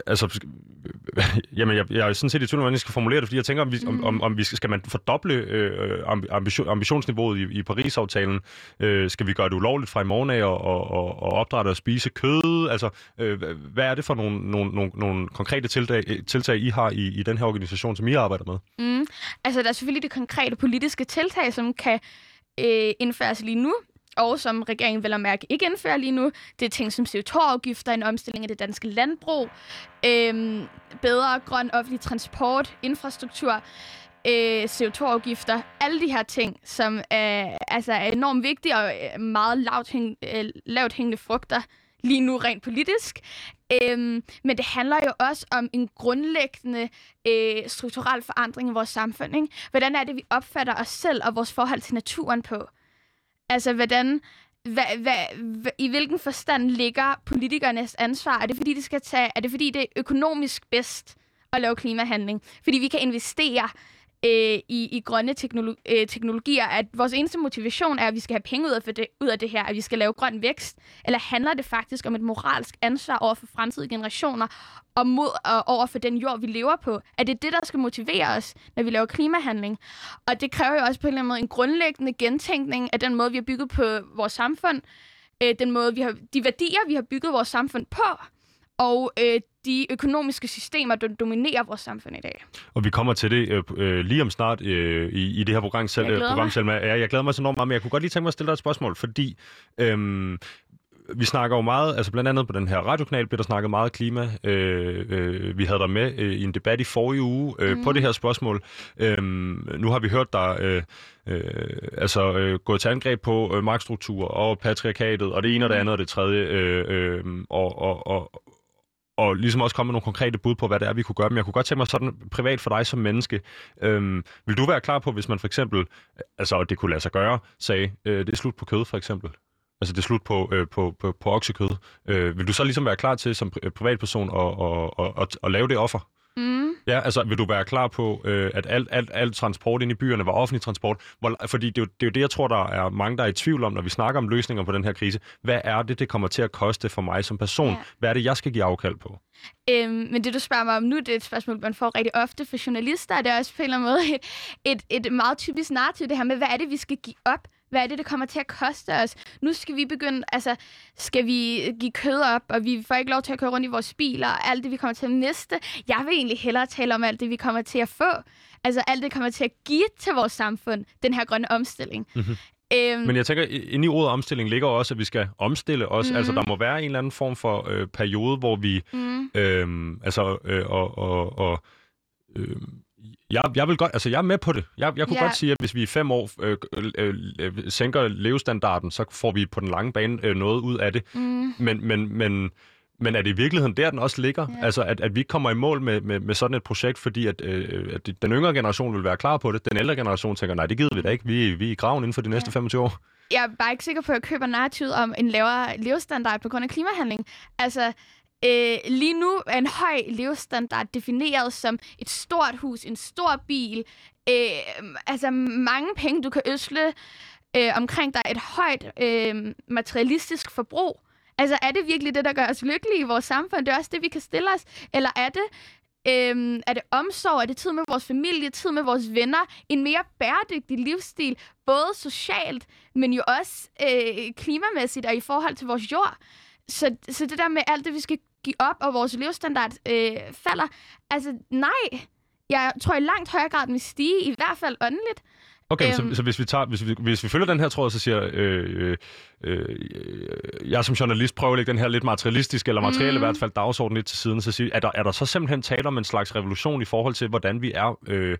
altså, [LAUGHS] jamen, jeg, jeg er sådan set i tvivl om, hvordan jeg skal formulere det, fordi jeg tænker, om, vi, mm. om, om vi skal, skal man fordoble øh, ambition, ambitionsniveauet i, i Paris-aftalen? Øh, skal vi gøre det ulovligt fra i morgen af og, og, og, og opdrætte og spise kød? Altså, øh, hvad er det for nogle, nogle, nogle, nogle konkrete tiltag, tiltag, I har i, i den her organisation, som I arbejder med? Mm. Altså, der er selvfølgelig de konkrete politiske tiltag, som kan øh, indføres lige nu og som regeringen vil at mærke ikke indfører lige nu. Det er ting som CO2-afgifter, en omstilling af det danske landbrug, øh, bedre grøn offentlig transport, infrastruktur, øh, CO2-afgifter, alle de her ting, som er, altså er enormt vigtige og øh, meget lavt, hæng, øh, lavt hængende frugter lige nu rent politisk. Øhm, men det handler jo også om en grundlæggende øh, strukturel forandring i vores samfund. Ikke? Hvordan er det, vi opfatter os selv og vores forhold til naturen på? Altså, hvordan, hvad, hvad, hva, i hvilken forstand ligger politikernes ansvar? Er det fordi, de skal tage, er det fordi, det er økonomisk bedst at lave klimahandling? Fordi vi kan investere øh, i, i grønne teknologi, øh, teknologier, at vores eneste motivation er, at vi skal have penge ud af det, ud af det her, at vi skal lave grøn vækst? Eller handler det faktisk om et moralsk ansvar over for fremtidige generationer og mod og over for den jord, vi lever på? Er det det, der skal motivere os, når vi laver klimahandling? Og det kræver jo også på en eller anden måde en grundlæggende gentænkning af den måde, vi har bygget på vores samfund, øh, den måde, vi har, de værdier, vi har bygget vores samfund på, og øh, de økonomiske systemer, der dominerer vores samfund i dag. Og vi kommer til det øh, øh, lige om snart øh, i, i det her program selv. Jeg program selv med. Ja, jeg glæder mig så enormt meget, men jeg kunne godt lige tænke mig at stille dig et spørgsmål, fordi øh, vi snakker jo meget, altså blandt andet på den her radiokanal bliver der snakket meget klima. Øh, øh, vi havde der med øh, i en debat i forrige uge øh, mm. på det her spørgsmål. Øh, nu har vi hørt der øh, øh, altså øh, gået til angreb på øh, magtstruktur og patriarkatet, og det ene og det mm. andet og det tredje. Øh, øh, og, og, og, og ligesom også komme med nogle konkrete bud på, hvad det er, vi kunne gøre. Men jeg kunne godt tænke mig sådan privat for dig som menneske. Øhm, vil du være klar på, hvis man for eksempel, altså det kunne lade sig gøre, sagde, øh, det er slut på kød for eksempel? Altså det er slut på, øh, på, på, på oksekød. Øh, vil du så ligesom være klar til som privatperson at, at, at, at, at lave det offer? Mm. Ja, altså vil du være klar på, øh, at alt, alt, alt transport ind i byerne var offentlig transport? Hvor, fordi det er, jo, det er jo det, jeg tror, der er mange, der er i tvivl om, når vi snakker om løsninger på den her krise. Hvad er det, det kommer til at koste for mig som person? Ja. Hvad er det, jeg skal give afkald på? Øhm, men det, du spørger mig om nu, det er et spørgsmål, man får rigtig ofte for journalister. Det er også på en eller anden måde et, [LAUGHS] et, et meget typisk narrativ, det her med, hvad er det, vi skal give op? Hvad er det, det kommer til at koste os? Nu skal vi begynde, altså, skal vi give kød op, og vi får ikke lov til at køre rundt i vores biler, og alt det, vi kommer til at miste. Jeg vil egentlig hellere tale om alt det, vi kommer til at få. Altså alt det kommer til at give til vores samfund, den her grønne omstilling. Mm-hmm. Øhm, Men jeg tænker, inde i ordet omstilling ligger også, at vi skal omstille os. Mm. Altså, der må være en eller anden form for øh, periode, hvor vi... Mm. Øh, altså, øh, og, og, og øh, jeg, jeg vil godt, altså jeg er med på det. Jeg, jeg kunne ja. godt sige, at hvis vi i fem år øh, øh, øh, sænker levestandarden, så får vi på den lange bane øh, noget ud af det. Mm. Men, men, men, men er det i virkeligheden der, den også ligger? Ja. Altså, at, at vi kommer i mål med, med, med sådan et projekt, fordi at, øh, at den yngre generation vil være klar på det. Den ældre generation tænker, nej, det gider vi da ikke. Vi, vi er i graven inden for de næste ja. 25 år. Jeg er bare ikke sikker på, at jeg køber narrativet om en lavere levestandard på grund af klimahandling. Altså, Øh, lige nu er en høj levestandard defineret som et stort hus, en stor bil, øh, altså mange penge, du kan øsle øh, omkring dig, et højt øh, materialistisk forbrug. Altså er det virkelig det, der gør os lykkelige i vores samfund? Det er også det, vi kan stille os. Eller er det, øh, er det omsorg? Er det tid med vores familie? Tid med vores venner? En mere bæredygtig livsstil, både socialt, men jo også øh, klimamæssigt og i forhold til vores jord? Så, så det der med alt det, vi skal give op, og vores levestandard øh, falder, altså nej. Jeg tror i langt højere grad, den vil stige, i hvert fald åndeligt. Okay, så, Øhm. så hvis, vi tager, hvis, vi, hvis vi følger den her tråd, så siger øh, øh, øh, jeg som journalist prøver at lægge den her lidt materialistiske, eller materielle Mm. i hvert fald, dagsorden lidt til siden, så siger, er, der, er der så simpelthen tale om en slags revolution i forhold til, hvordan vi er øh,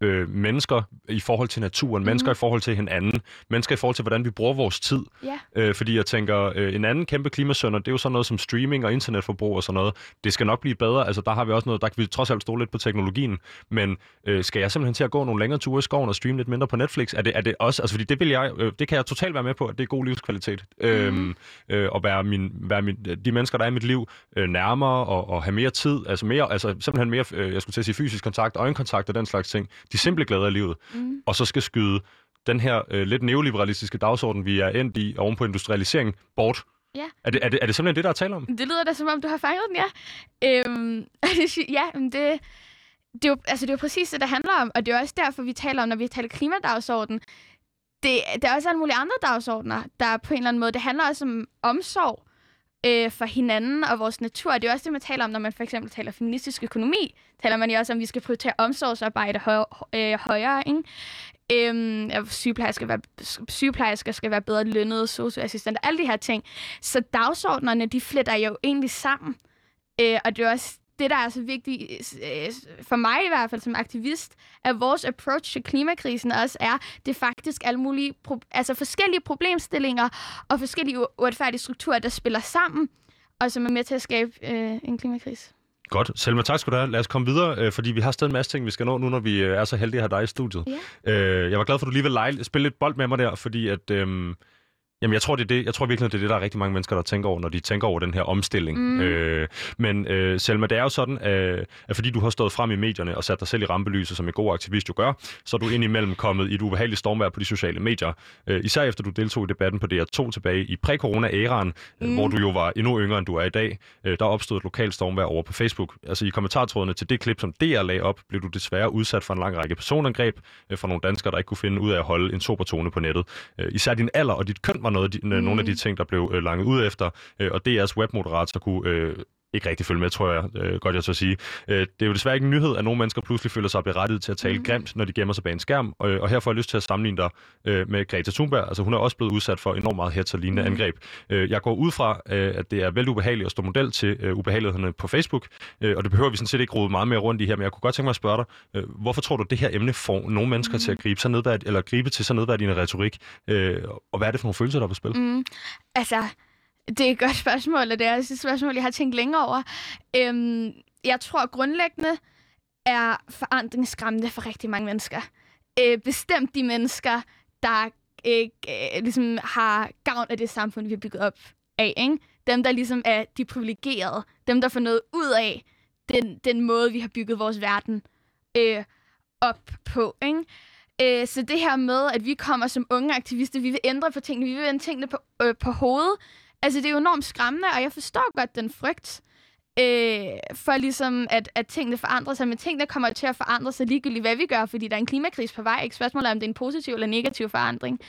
øh, mennesker i forhold til naturen, mm. mennesker i forhold til hinanden, mennesker i forhold til, hvordan vi bruger vores tid. Ja. Øh, fordi jeg tænker, øh, en anden kæmpe klimasønder, det er jo sådan noget som streaming og internetforbrug og sådan noget. Det skal nok blive bedre. Altså, der har vi også noget, der kan vi trods alt stole lidt på teknologien. Men øh, skal jeg simpelthen til at gå nogle længere ture i skoven og streame lidt mindre på Netflix? Er det, er det også, altså fordi det vil jeg, øh, det kan jeg totalt være med på, at det er god livskvalitet. Mm. Øhm, øh, at være, min, være min, de mennesker, der er i mit liv, øh, nærmere og, og have mere tid, altså mere, altså simpelthen mere, øh, jeg skulle til at sige fysisk kontakt, øjenkontakt og den slags ting. De simple glæder i livet. Mm. Og så skal skyde den her øh, lidt neoliberalistiske dagsorden, vi er endt i oven på industrialisering, bort. Ja. Er det, er, det, er det simpelthen det, der er tale om? Det lyder da, som om du har fanget den, ja. Øhm, [LAUGHS] det ja, men det, det, er jo, altså, det er jo præcis det, der handler om, og det er også derfor, vi taler om, når vi taler klimadagsorden. Det, der er også alle mulige andre dagsordner, der på en eller anden måde, det handler også om omsorg øh, for hinanden og vores natur. Det er også det, man taler om, når man for eksempel taler feministisk økonomi. Taler man jo også om, at vi skal prioritere omsorgsarbejde høj, øh, højere, ikke? Øhm, ja, sygeplejersker, være, sygeplejersker skal være bedre lønnede, socioassistenter, alle de her ting. Så dagsordnerne, de fletter jo egentlig sammen. Øh, og det er også det, der er så vigtigt, øh, for mig i hvert fald som aktivist, at vores approach til klimakrisen også er, det er faktisk alle mulige, pro- altså forskellige problemstillinger og forskellige uretfærdige strukturer, der spiller sammen, og som er med til at skabe øh, en klimakrise. Godt. Selma, tak skal du have. Lad os komme videre, øh, fordi vi har stadig en masse ting, vi skal nå nu, når vi øh, er så heldige at have dig i studiet. Ja. Øh, jeg var glad for, at du lige vil lege, spille lidt bold med mig der, fordi at... Øh, Jamen, jeg tror, det er det. Jeg tror virkelig, det er det, der er rigtig mange mennesker, der tænker over, når de tænker over den her omstilling. Mm. Øh, men øh, Selma, det er jo sådan, øh, at fordi du har stået frem i medierne og sat dig selv i rampelyset, som en god aktivist jo gør, så er du indimellem kommet i et ubehageligt stormvær på de sociale medier. Øh, især efter du deltog i debatten på DR2 tilbage i præ-corona-æraen, mm. Mm. hvor du jo var endnu yngre, end du er i dag. Øh, der opstod et lokalt stormvær over på Facebook. Altså i kommentartrådene til det klip, som DR lagde op, blev du desværre udsat for en lang række personangreb øh, fra nogle danskere, der ikke kunne finde ud af at holde en sober tone på nettet. Øh, især din alder og dit køn var noget af de, mm. nogle af de ting, der blev øh, langet ud efter, øh, og DR's webmoderator kunne øh, ikke rigtig følge med, tror jeg øh, godt, jeg tør sige. Øh, det er jo desværre ikke en nyhed, at nogle mennesker pludselig føler sig berettiget til at tale mm. Mhm. grimt, når de gemmer sig bag en skærm. Og, og her får jeg lyst til at sammenligne dig øh, med Greta Thunberg. Altså hun er også blevet udsat for enormt meget hets og lignende mm. Mhm. angreb. Øh, jeg går ud fra, øh, at det er vældig ubehageligt at stå model til øh, ubehagelighederne på Facebook, øh, og det behøver vi sådan set ikke rode meget mere rundt i her, men jeg kunne godt tænke mig at spørge dig, øh, hvorfor tror du, det her emne får nogle mennesker mm. til at gribe, sig nedværd, eller gribe til så nedværdigende retorik, øh, og hvad er det for nogle følelser, der er på spil? Mm, altså, det er et godt spørgsmål, og det er et spørgsmål, jeg har tænkt længe over. Øhm, jeg tror grundlæggende er forandring skræmmende for rigtig mange mennesker. Øh, bestemt de mennesker, der ikke øh, ligesom har gavn af det samfund, vi har bygget op af. Ikke? Dem, der ligesom er de privilegerede. Dem, der får noget ud af den, den måde, vi har bygget vores verden øh, op på. Ikke? Øh, så det her med, at vi kommer som unge aktivister, vi vil ændre på tingene, vi vil vende tingene på, øh, på hovedet. Altså, det er jo enormt skræmmende, og jeg forstår godt den frygt øh, for ligesom, at, at tingene forandrer sig. Men tingene kommer til at forandre sig ligegyldigt, hvad vi gør, fordi der er en klimakris på vej. Ikke spørgsmålet er, om det er en positiv eller negativ forandring.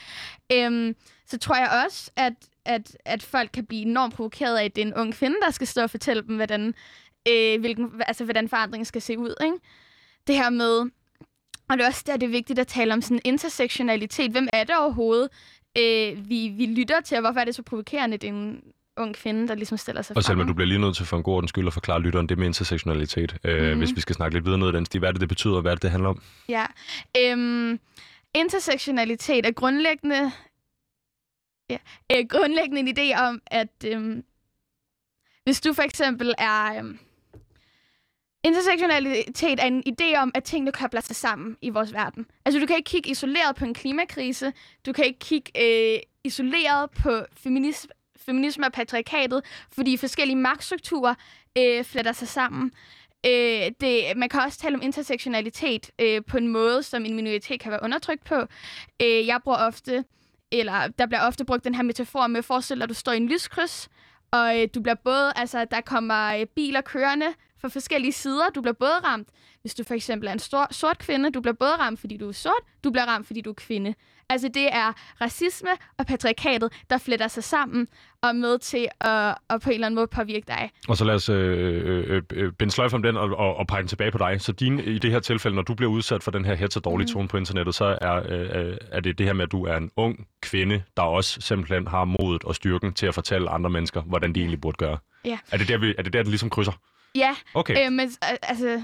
Øhm, så tror jeg også, at, at, at folk kan blive enormt provokeret af, at det er en ung kvinde, der skal stå og fortælle dem, hvordan, øh, hvilken, altså, hvordan forandringen skal se ud. Ikke? Det her med, og det er også der, det er vigtigt at tale om sådan intersektionalitet. Hvem er det overhovedet, øh, vi, vi lytter til, og hvorfor er det så provokerende, det er en ung kvinde, der ligesom stiller sig Og frem? du bliver lige nødt til for en god ordens skyld at forklare lytteren det med intersektionalitet, øh, Mhm. hvis vi skal snakke lidt videre ned i den stil. Hvad er det, det betyder, og hvad er det, det handler om? Ja. Øhm, intersektionalitet er grundlæggende, ja, øh, grundlæggende en idé om, at øhm, hvis du for eksempel er... Øhm, intersektionalitet er en idé om, at tingene kobler sig sammen i vores verden. Altså, du kan ikke kigge isoleret på en klimakrise. Du kan ikke kigge øh, isoleret på feminisme, feminisme og patriarkatet, fordi forskellige magtstrukturer øh, fletter sig sammen. Øh, det, man kan også tale om intersektionalitet øh, på en måde, som en minoritet kan være undertrykt på. Øh, jeg bruger ofte, eller der bliver ofte brugt den her metafor med, forestil dig, at du står i en lyskryds, og øh, du bliver både, altså der kommer øh, biler kørende fra forskellige sider. Du bliver både ramt, hvis du for eksempel er en stor, sort kvinde, du bliver både ramt, fordi du er sort, du bliver ramt, fordi du er kvinde. Altså det er racisme og patriarkatet, der fletter sig sammen og med til at, at på en eller anden måde påvirke dig. Og så lad os øh, øh, øh, binde sløjf om den og, og, og pege den tilbage på dig. Så din, i det her tilfælde, når du bliver udsat for den her hets og dårlige mm. tone på internettet, så er, øh, er det det her med, at du er en ung kvinde, der også simpelthen har modet og styrken til at fortælle andre mennesker, hvordan de egentlig burde gøre. Ja. Er det der, vi, er det der den ligesom krydser? Ja, Okay. øh, men altså...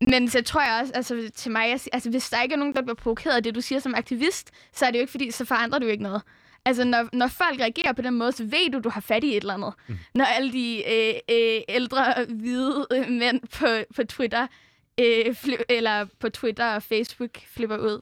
Men så tror jeg også, altså til mig, jeg, altså hvis der ikke er nogen, der bliver provokeret af det, du siger som aktivist, så er det jo ikke fordi, så forandrer du ikke noget. Altså når, når folk reagerer på den måde, så ved du, du har fat i et eller andet. Mm. Når alle de øh, øh, ældre, hvide øh, mænd på, på Twitter, øh, fli- eller på Twitter og Facebook flipper ud.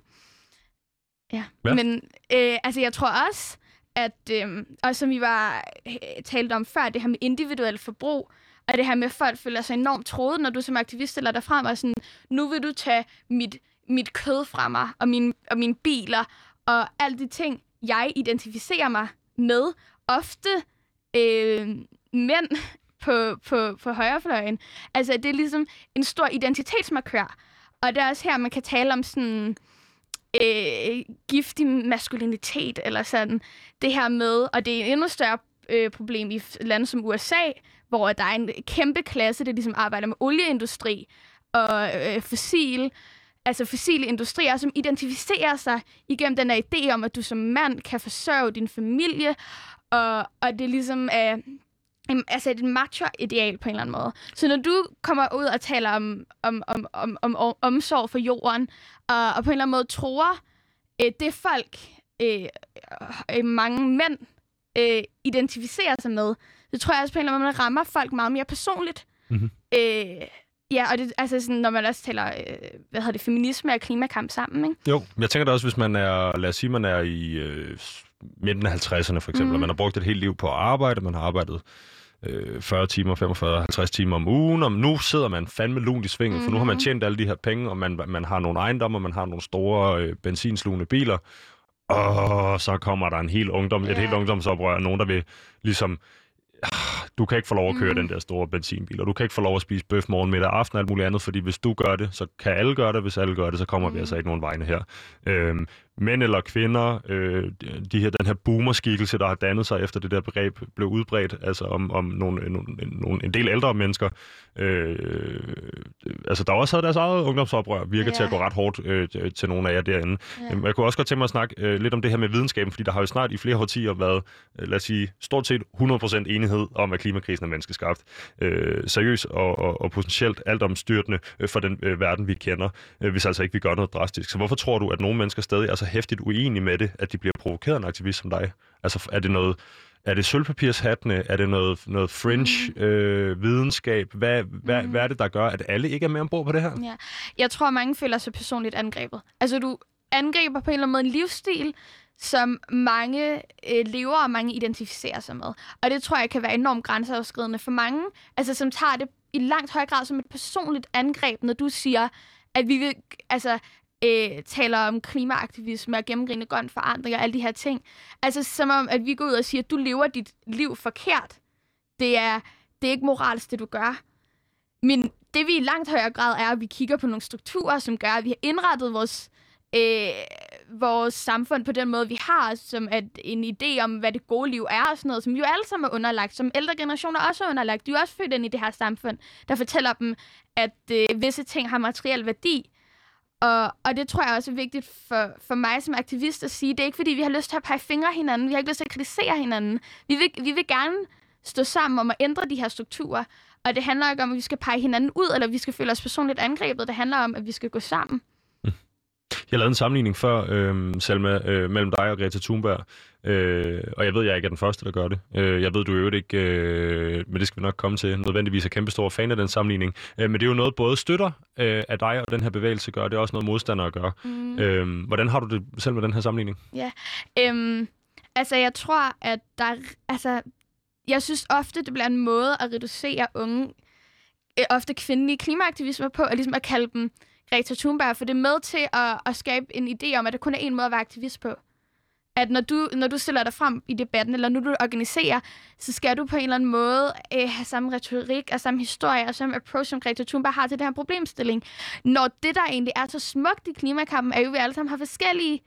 Ja, Ja. men øh, altså jeg tror også, at, øh, og som vi var øh, talt om før, det her med individuelt forbrug, og det her med, at folk føler sig enormt troet, når du som aktivist stiller dig frem og sådan, nu vil du tage mit, mit kød fra mig, og, min, og mine biler, og alle de ting, jeg identificerer mig med. Ofte øh, mænd [LAUGHS] på, på, på højrefløjen. Altså, det er ligesom en stor identitetsmarkør. Og det er også her, man kan tale om sådan øh, giftig maskulinitet, eller sådan. Det her med, og det er et endnu større øh, problem i lande som USA, hvor der er en kæmpe klasse, der ligesom arbejder med olieindustri og øh, fossil, altså fossile industrier, som identificerer sig igennem den her idé om, at du som mand kan forsørge din familie, og, og det ligesom er em, altså et macho-ideal på en eller anden måde. Så når du kommer ud og taler om, om, om, om, om, om omsorg for jorden, og, og på en eller anden måde tror, øh, det folk, øh, øh, mange mænd øh, identificerer sig med, så tror jeg også på en eller anden måde, man rammer folk meget mere personligt. Mhm. Øh, ja, og det, altså sådan, når man også taler, øh, hvad hedder det, feminisme og klimakamp sammen, ikke? Jo, jeg tænker da også, hvis man er, lad os sige, man er i øh, midten af 50'erne for eksempel, mm. Og man har brugt et helt liv på at arbejde, man har arbejdet øh, 40 timer, 45, 50 timer om ugen, og nu sidder man fandme lunt i svinget, mm. for nu har man Mhm. tjent alle de her penge, og man, man har nogle ejendomme, og man har nogle store øh, benzinslugende biler, og så kommer der en hel ungdom, et Ja. helt ungdomsoprør, nogen der vil ligesom "Ah, du kan ikke få lov at køre Mhm. den der store benzinbil, og du kan ikke få lov at spise bøf morgen, middag, aften og alt muligt andet, fordi hvis du gør det, så kan alle gøre det, hvis alle gør det, så kommer mm. vi Mhm. altså ikke nogen vegne her. Øhm, mænd eller kvinder, øh, de her, den her boomerskikkelse, der har dannet sig efter det der begreb blev udbredt, altså om, om nogle, nogle, en del ældre mennesker, øh, altså der også havde deres eget ungdomsoprør, virker ja. til at gå ret hårdt øh, til nogle af jer derinde. Ja. Jeg kunne også godt tænke mig at snakke øh, lidt om det her med videnskaben, fordi der har jo snart i flere årtier været, øh, lad os sige, stort set 100% enighed om, at klimakrisen er menneskeskabt. Øh, seriøs og, og, og potentielt altomstyrtende øh, for den øh, verden, vi kender, øh, hvis altså ikke vi gør noget drastisk. Så hvorfor tror du, at nogle mennesker stadig er så hæftigt uenige med det, at de bliver provokeret af en aktivist som dig? Altså er det noget... Er det sølvpapirshattene? Er det noget, noget fringe øh, videnskab? Hvad, hvad, Mhm. hvad er det, der gør, at alle ikke er med ombord på det her? Ja. Jeg tror, mange føler sig personligt angrebet. Altså, du angriber på en eller anden måde en livsstil, som mange øh, lever og mange identificerer sig med. Og det tror jeg kan være enormt grænseoverskridende for mange, altså som tager det i langt høj grad som et personligt angreb, når du siger, at vi vil, altså, øh, taler om klimaaktivisme og gennemgribende grøn forandring og alle de her ting. Altså som om, at vi går ud og siger, at du lever dit liv forkert. Det er, det er ikke moralsk, det du gør. Men det vi i langt højere grad er, at vi kigger på nogle strukturer, som gør, at vi har indrettet vores, øh, vores samfund på den måde, vi har, som at en idé om, hvad det gode liv er og sådan noget, som vi jo alle sammen er underlagt, som ældre generationer også er underlagt. De er jo også født ind i det her samfund, der fortæller dem, at øh, visse ting har materiel værdi. Og, og det tror jeg også er vigtigt for, for mig som aktivist at sige. Det er ikke, fordi vi har lyst til at pege fingre hinanden. Vi har ikke lyst til at kritisere hinanden. Vi vil, vi vil gerne stå sammen om at ændre de her strukturer. Og det handler ikke om, at vi skal pege hinanden ud, eller vi skal føle os personligt angrebet. Det handler om, at vi skal gå sammen. Jeg lavede en sammenligning før, øh, Selma, øh, mellem dig og Greta Thunberg. Øh, og jeg ved, jeg ikke er den første, der gør det. Øh, jeg ved, du er jo ikke, øh, men det skal vi nok komme til, nødvendigvis er kæmpe stor fan af den sammenligning. Øh, men det er jo noget, både støtter øh, af dig og den her bevægelse gør, det er også noget modstandere gør. Mm. Øh, hvordan har du det selv med den her sammenligning? Øhm, altså, jeg tror, at der... er- Altså, jeg synes ofte, det bliver en måde at reducere unge, øh, ofte kvindelige klimaaktivismer på, og ligesom at kalde dem Greta Thunberg, for det er med til at, at skabe en idé om, at der kun er en måde at være aktivist på. at når du, når du stiller dig frem i debatten, eller når du organiserer, så skal du på en eller anden måde øh, have samme retorik og samme historie og samme approach, som Greta Thunberg har til den her problemstilling. Når det, der egentlig er så smukt i klimakampen, er jo, at vi alle sammen har forskellige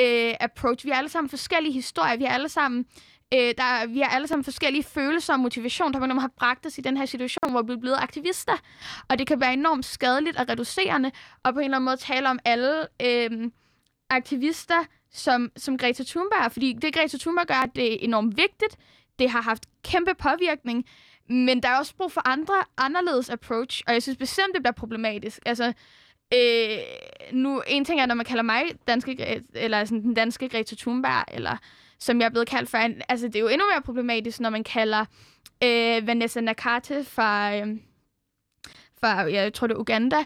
øh, approach. Vi har alle sammen forskellige historier. Vi har alle sammen Øh, der, vi har alle sammen forskellige følelser og motivation, der man har bragt os i den her situation, hvor vi er blevet aktivister. Og det kan være enormt skadeligt og reducerende, og på en eller anden måde tale om alle øh, aktivister som, som Greta Thunberg. Fordi det, Greta Thunberg gør, det er enormt vigtigt. Det har haft kæmpe påvirkning. Men der er også brug for andre, anderledes approach, og jeg synes bestemt, det bliver problematisk. Altså, øh, nu, en ting er, når man kalder mig danske, eller sådan, den danske Greta Thunberg, eller som jeg er blevet kaldt for. Altså, det er jo endnu mere problematisk, når man kalder øh, Vanessa Nakate fra, øh, fra, jeg tror det er Uganda,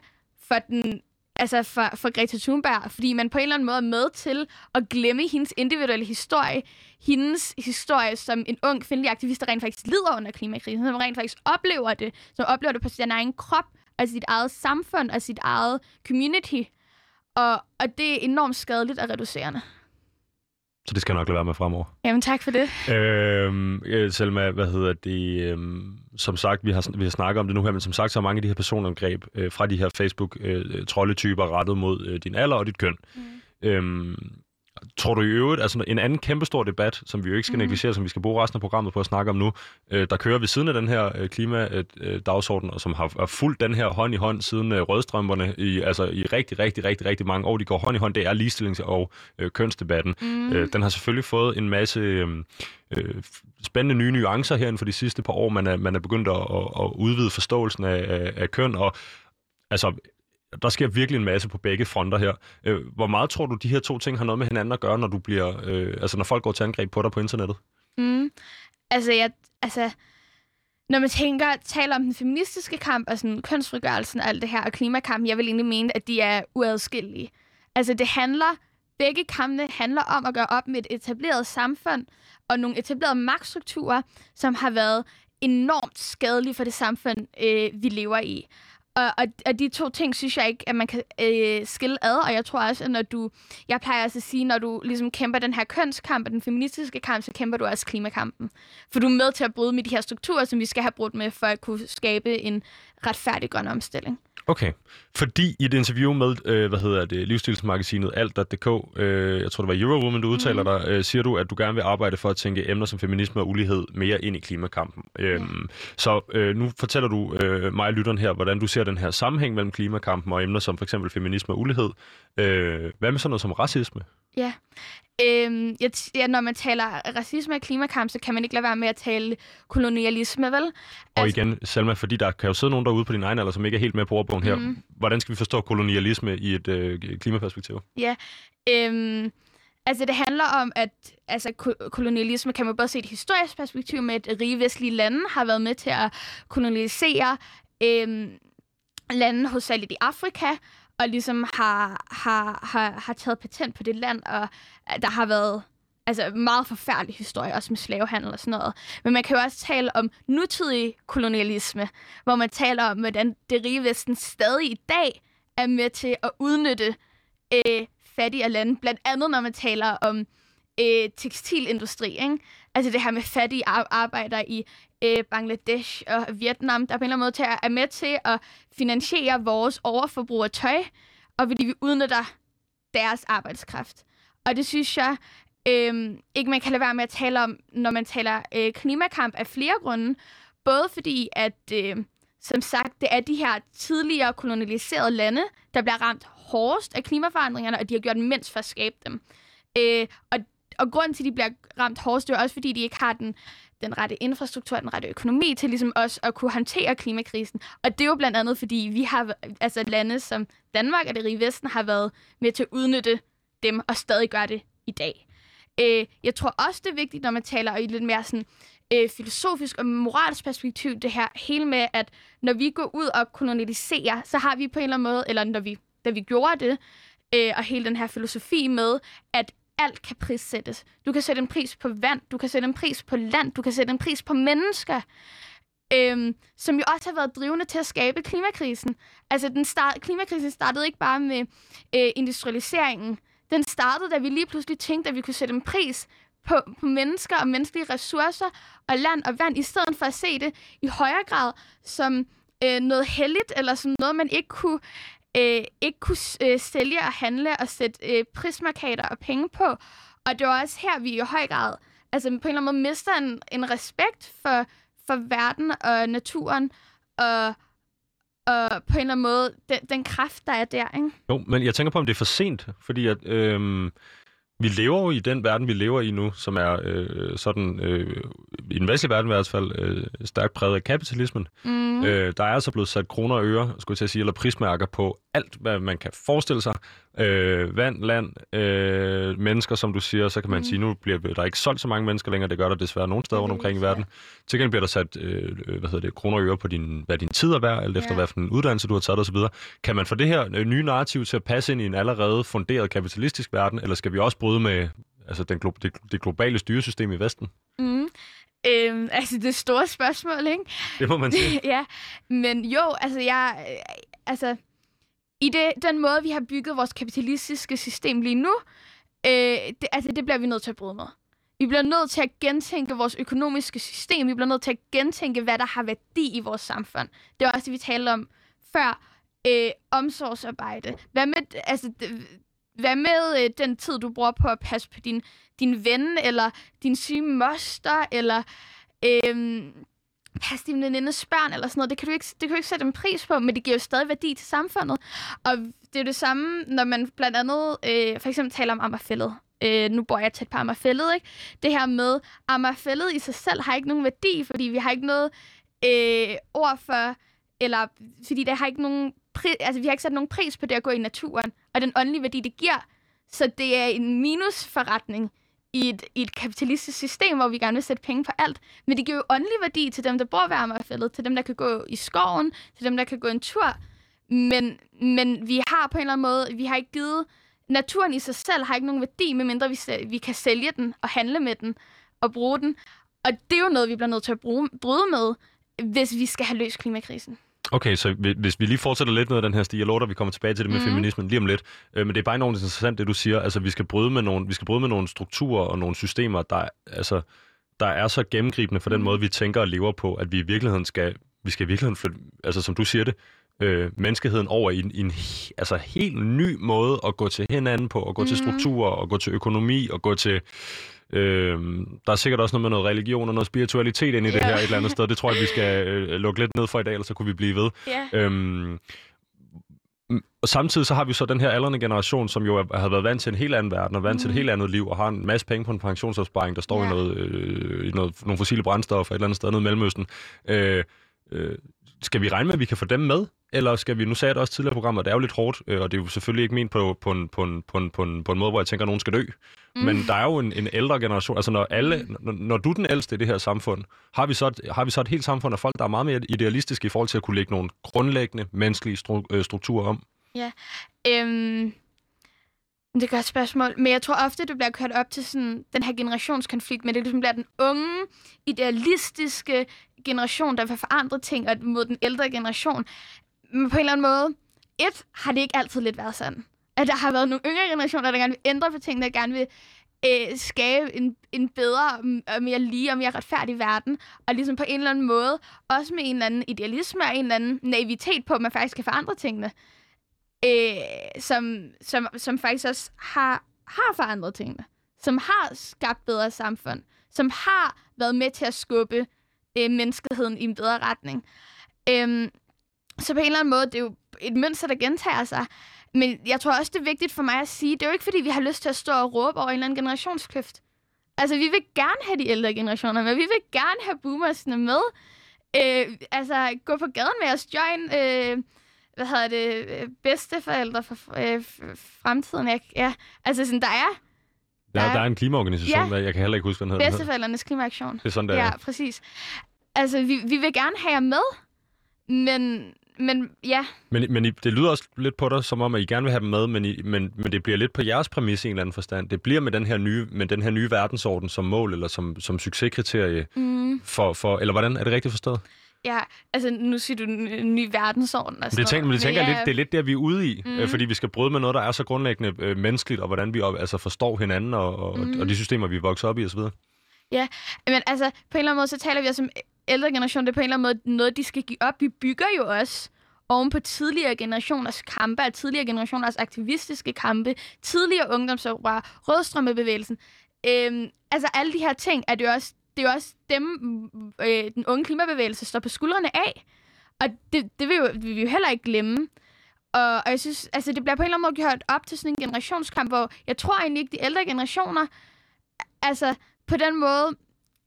for den altså for, for Greta Thunberg, fordi man på en eller anden måde er med til at glemme hendes individuelle historie. Hendes historie som en ung kvindelig aktivist, der rent faktisk lider under klimakrisen, som rent faktisk oplever det, som oplever det på sin egen krop, og sit eget samfund, og sit eget community. Og, og det er enormt skadeligt og reducerende. Så det skal jeg nok lade være med fremover. Jamen tak for det. Øhm, øh, Selma, hvad hedder det? Øhm, som sagt, vi har, vi har snakket om det nu her, men som sagt, så er mange af de her personangreb øh, fra de her Facebook-trolletyper øh, rettet mod øh, din alder og dit køn. Mm. Øhm, Tror du i øvrigt, altså en anden kæmpestor debat, som vi jo ikke skal mm. negligere, som vi skal bruge resten af programmet på at snakke om nu, øh, der kører ved siden af den her øh, klimadagsorden, øh, og som har, har fulgt den her hånd i hånd siden øh, rødstrømperne i, altså, i rigtig, rigtig, rigtig, rigtig mange år. De går hånd i hånd, det er ligestillings- og øh, kønsdebatten. Mm. Øh, den har selvfølgelig fået en masse... Øh, øh, spændende nye nuancer her for de sidste par år. Man er, man er begyndt at, at, at udvide forståelsen af, af, af køn, og altså der sker virkelig en masse på begge fronter her. Øh, hvor meget tror du, de her to ting har noget med hinanden at gøre, når du bliver, øh, altså når folk går til angreb på dig på internettet? Mm. Altså, jeg, altså, når man tænker, taler om den feministiske kamp og sådan kønsfrigørelsen og alt det her, og klimakampen, jeg vil egentlig mene, at de er uadskillelige. Altså, det handler, begge kampene handler om at gøre op med et etableret samfund og nogle etablerede magtstrukturer, som har været enormt skadelige for det samfund, øh, vi lever i. Og, og, og de to ting synes jeg ikke, at man kan øh, skille ad, og jeg tror også, at når du, jeg plejer også at sige, når du ligesom kæmper den her kønskamp og den feministiske kamp, så kæmper du også klimakampen. For du er med til at bryde med de her strukturer, som vi skal have brudt med, for at kunne skabe en retfærdig grøn omstilling. Okay, fordi i et interview med, øh, hvad hedder det, livsstilsmagasinet alt.dk, øh, jeg tror det var Eurowoman, du udtaler mm. dig, øh, siger du, at du gerne vil arbejde for at tænke emner som feminisme og ulighed mere ind i klimakampen. Øh, ja. Så øh, nu fortæller du øh, mig og lytteren her, hvordan du ser den her sammenhæng mellem klimakampen og emner som for eksempel feminisme og ulighed. Øh, hvad med sådan noget som racisme? Ja, Øhm, jeg, ja, når man taler racisme og klimakamp, så kan man ikke lade være med at tale kolonialisme, vel? Og altså, igen, Selma, fordi der kan jo sidde nogen derude på din egen alder, som ikke er helt med på ordbogen her. Mm. Hvordan skal vi forstå kolonialisme i et øh, klimaperspektiv? Ja, øhm, altså det handler om, at altså, kolonialisme kan man både se et historisk perspektiv med, at rige vestlige lande har været med til at kolonisere øhm, lande hovedsageligt i Afrika, og ligesom har, har, har, har taget patent på det land, og der har været altså meget forfærdelig historie, også med slavehandel og sådan noget. Men man kan jo også tale om nutidig kolonialisme, hvor man taler om, hvordan det rige vesten stadig i dag er med til at udnytte øh, fattige lande. Blandt andet, når man taler om øh, tekstilindustri. Ikke? Altså det her med fattige arbejdere i øh, Bangladesh og Vietnam, der på en eller anden måde er med til at finansiere vores overforbrug af tøj, og fordi vi udnytter deres arbejdskraft. Og det synes jeg øh, ikke, man kan lade være med at tale om, når man taler øh, klimakamp af flere grunde. Både fordi, at øh, som sagt, det er de her tidligere kolonialiserede lande, der bliver ramt hårdest af klimaforandringerne, og de har gjort mindst for at skabe dem. Øh, og, og grunden til, at de bliver ramt hårdest, det er også, fordi de ikke har den den rette infrastruktur, den rette økonomi til ligesom også at kunne håndtere klimakrisen. Og det er jo blandt andet, fordi vi har, altså lande som Danmark og det rige Vesten har været med til at udnytte dem og stadig gøre det i dag. Øh, jeg tror også, det er vigtigt, når man taler i lidt mere sådan, øh, filosofisk og moralsk perspektiv, det her hele med, at når vi går ud og kolonialiserer, så har vi på en eller anden måde, eller når vi, da vi gjorde det, øh, og hele den her filosofi med, at alt kan prissættes. Du kan sætte en pris på vand, du kan sætte en pris på land, du kan sætte en pris på mennesker, øhm, som jo også har været drivende til at skabe klimakrisen. Altså, den start, klimakrisen startede ikke bare med øh, industrialiseringen. Den startede, da vi lige pludselig tænkte, at vi kunne sætte en pris på, på mennesker og menneskelige ressourcer og land og vand, i stedet for at se det i højere grad som øh, noget heldigt, eller som noget, man ikke kunne, øh, ikke kunne øh, sælge og handle og sætte øh, prismarkader og penge på. Og det var også her, vi i høj grad altså på en eller anden måde mister en, en respekt for, for verden og naturen, og, og på en eller anden måde den, den kraft, der er der. Ikke? Jo, men jeg tænker på, om det er for sent, fordi at, øhm, vi lever jo i den verden, vi lever i nu, som er øh, sådan, øh, i den vestlige verden i hvert fald, øh, stærkt præget af kapitalismen. Mm. Øh, der er altså blevet sat kroner og øre, skulle jeg sige, eller prismærker på alt, hvad man kan forestille sig. Øh, vand, land, øh, mennesker, som du siger, så kan man mm. sige, nu bliver der ikke solgt så mange mennesker længere, det gør der desværre nogle steder rundt omkring i verden. Til gengæld bliver der sat øh, hvad hedder det, kroner og øre på din, hvad din tid er værd, alt efter ja. hvad for en uddannelse du har taget osv. Kan man få det her øh, nye narrativ til at passe ind i en allerede funderet kapitalistisk verden, eller skal vi også bryde med altså den glo- det, det globale styresystem i Vesten? Mm. Øhm, altså det store spørgsmål, ikke? Det må man sige. [LAUGHS] ja, men jo, altså jeg, altså i det, den måde, vi har bygget vores kapitalistiske system lige nu, øh, det, altså det bliver vi nødt til at bryde med. Vi bliver nødt til at gentænke vores økonomiske system. Vi bliver nødt til at gentænke, hvad der har værdi i vores samfund. Det var også det, vi talte om før. Øh, omsorgsarbejde. Hvad med, altså, hvad med øh, den tid, du bruger på at passe på din, din ven, eller din syge moster, eller øh, pas din venindes børn, eller sådan noget. Det kan, du ikke, det kan du ikke sætte en pris på, men det giver jo stadig værdi til samfundet. Og det er det samme, når man blandt andet øh, for eksempel taler om Ammerfællet. Øh, nu bor jeg tæt på Ammerfællet, ikke? Det her med, Ammerfællet i sig selv har ikke nogen værdi, fordi vi har ikke noget øh, ord for, eller fordi der har ikke nogen pri- altså, vi har ikke sat nogen pris på det at gå i naturen, og den åndelige værdi, det giver. Så det er en minusforretning i et, i et kapitalistisk system, hvor vi gerne vil sætte penge på alt. Men det giver jo åndelig værdi til dem, der bor ved Amagerfældet, til dem, der kan gå i skoven, til dem, der kan gå en tur. Men, men vi har på en eller anden måde, vi har ikke givet... Naturen i sig selv har ikke nogen værdi, medmindre vi, vi kan sælge den og handle med den og bruge den. Og det er jo noget, vi bliver nødt til at bruge, bryde med, hvis vi skal have løst klimakrisen. Okay, så hvis vi lige fortsætter lidt med den her stige, jeg lover vi kommer tilbage til det med mm. feminismen lige om lidt, øh, men det er bare enormt interessant, det du siger, altså vi skal bryde med nogle, vi skal bryde med nogle strukturer og nogle systemer, der, altså, der er så gennemgribende for den mm. måde, vi tænker og lever på, at vi i virkeligheden skal, vi skal i virkeligheden flytte, altså som du siger det, øh, menneskeheden over i en, i en altså, helt ny måde at gå til hinanden på, at gå mm. til strukturer, og gå til økonomi, og gå til Øh, der er sikkert også noget med noget religion og noget spiritualitet ind i yeah. det her et eller andet sted. Det tror jeg, vi skal øh, lukke lidt ned for i dag, ellers så kunne vi blive ved. Yeah. Øhm, og samtidig så har vi så den her aldrende generation, som jo har været vant til en helt anden verden, og vant mm. til et mhm. helt andet liv, og har en masse penge på en pensionsopsparing, der står yeah. i, noget, øh, i noget, nogle fossile brændstoffer et eller andet sted nede i Mellemøsten. Øh, øh, skal vi regne med, at vi kan få dem med? Eller skal vi, nu sagde jeg det også tidligere i programmet, det er jo lidt hårdt, øh, og det er jo selvfølgelig ikke ment på, på, en, på, en, på, en, på, en, på en måde, hvor jeg tænker, at nogen skal dø. Mm. Men der er jo en, en ældre generation, altså når, alle, mm. når, når du er den ældste i det her samfund, har vi, så et, har vi så et helt samfund af folk, der er meget mere idealistiske i forhold til at kunne lægge nogle grundlæggende menneskelige stru, øh, strukturer om? Ja, øhm, det er et godt spørgsmål, men jeg tror ofte, det bliver kørt op til sådan, den her generationskonflikt, men det ligesom bliver den unge, idealistiske generation, der vil forandre ting, og mod den ældre generation. Men på en eller anden måde, et, har det ikke altid lidt været sådan. At der har været nogle yngre generationer, der gerne vil ændre på ting, der gerne vil øh, skabe en, en bedre og mere lige og mere retfærdig verden. Og ligesom på en eller anden måde, også med en eller anden idealisme og en eller anden naivitet på, at man faktisk kan forandre tingene. Øh, som, som, som faktisk også har, har forandret tingene. Som har skabt bedre samfund. Som har været med til at skubbe øh, menneskeheden i en bedre retning. Øh, så på en eller anden måde, det er jo et mønster, der gentager sig. Men jeg tror også, det er vigtigt for mig at sige, det er jo ikke, fordi vi har lyst til at stå og råbe over en eller anden generationskløft. Altså, vi vil gerne have de ældre generationer med. Vi vil gerne have boomersne med. Øh, altså, gå på gaden med os, join, øh, hvad hedder det, bedsteforældre for øh, fremtiden. Jeg, ja, altså sådan, der er... Der, ja, der er en klimaorganisation, ja, der, jeg kan heller ikke huske, hvad den hedder. Bedsteforældrenes klimaaktion. Det er sådan, der Ja, præcis. Altså, vi, vi vil gerne have jer med, men men ja. Men, men det lyder også lidt på dig, som om, at I gerne vil have dem med, men, I, men, men det bliver lidt på jeres præmis i en eller anden forstand. Det bliver med den her nye, med den her nye verdensorden som mål, eller som, som succeskriterie. Mm. For, for, eller hvordan? Er det rigtigt forstået? Ja, altså nu siger du en ny verdensorden. Og det, tænker, men det tænker ja, jeg lidt, det er lidt der, vi er ude i, Mhm. mm. fordi vi skal bryde med noget, der er så grundlæggende øh, menneskeligt, og hvordan vi op, altså, forstår hinanden, og, og, mm. og de systemer, vi er vokset op i osv. Men altså, på en eller anden måde, så taler vi også om ældre generation. Det er på en eller anden måde noget, de skal give op. Vi bygger jo også oven på tidligere generationers kampe, og tidligere generationers aktivistiske kampe, tidligere ungdomsoprør, rødstrømmebevægelsen. Øhm, altså alle de her ting, er det jo også, det er jo også dem, øh, den unge klimabevægelse står på skuldrene af. Og det, det vil, jo, vil vi jo heller ikke glemme. Og, og jeg synes, altså det bliver på en eller anden måde gjort op til sådan en generationskamp, hvor jeg tror egentlig ikke, de ældre generationer, altså på den måde,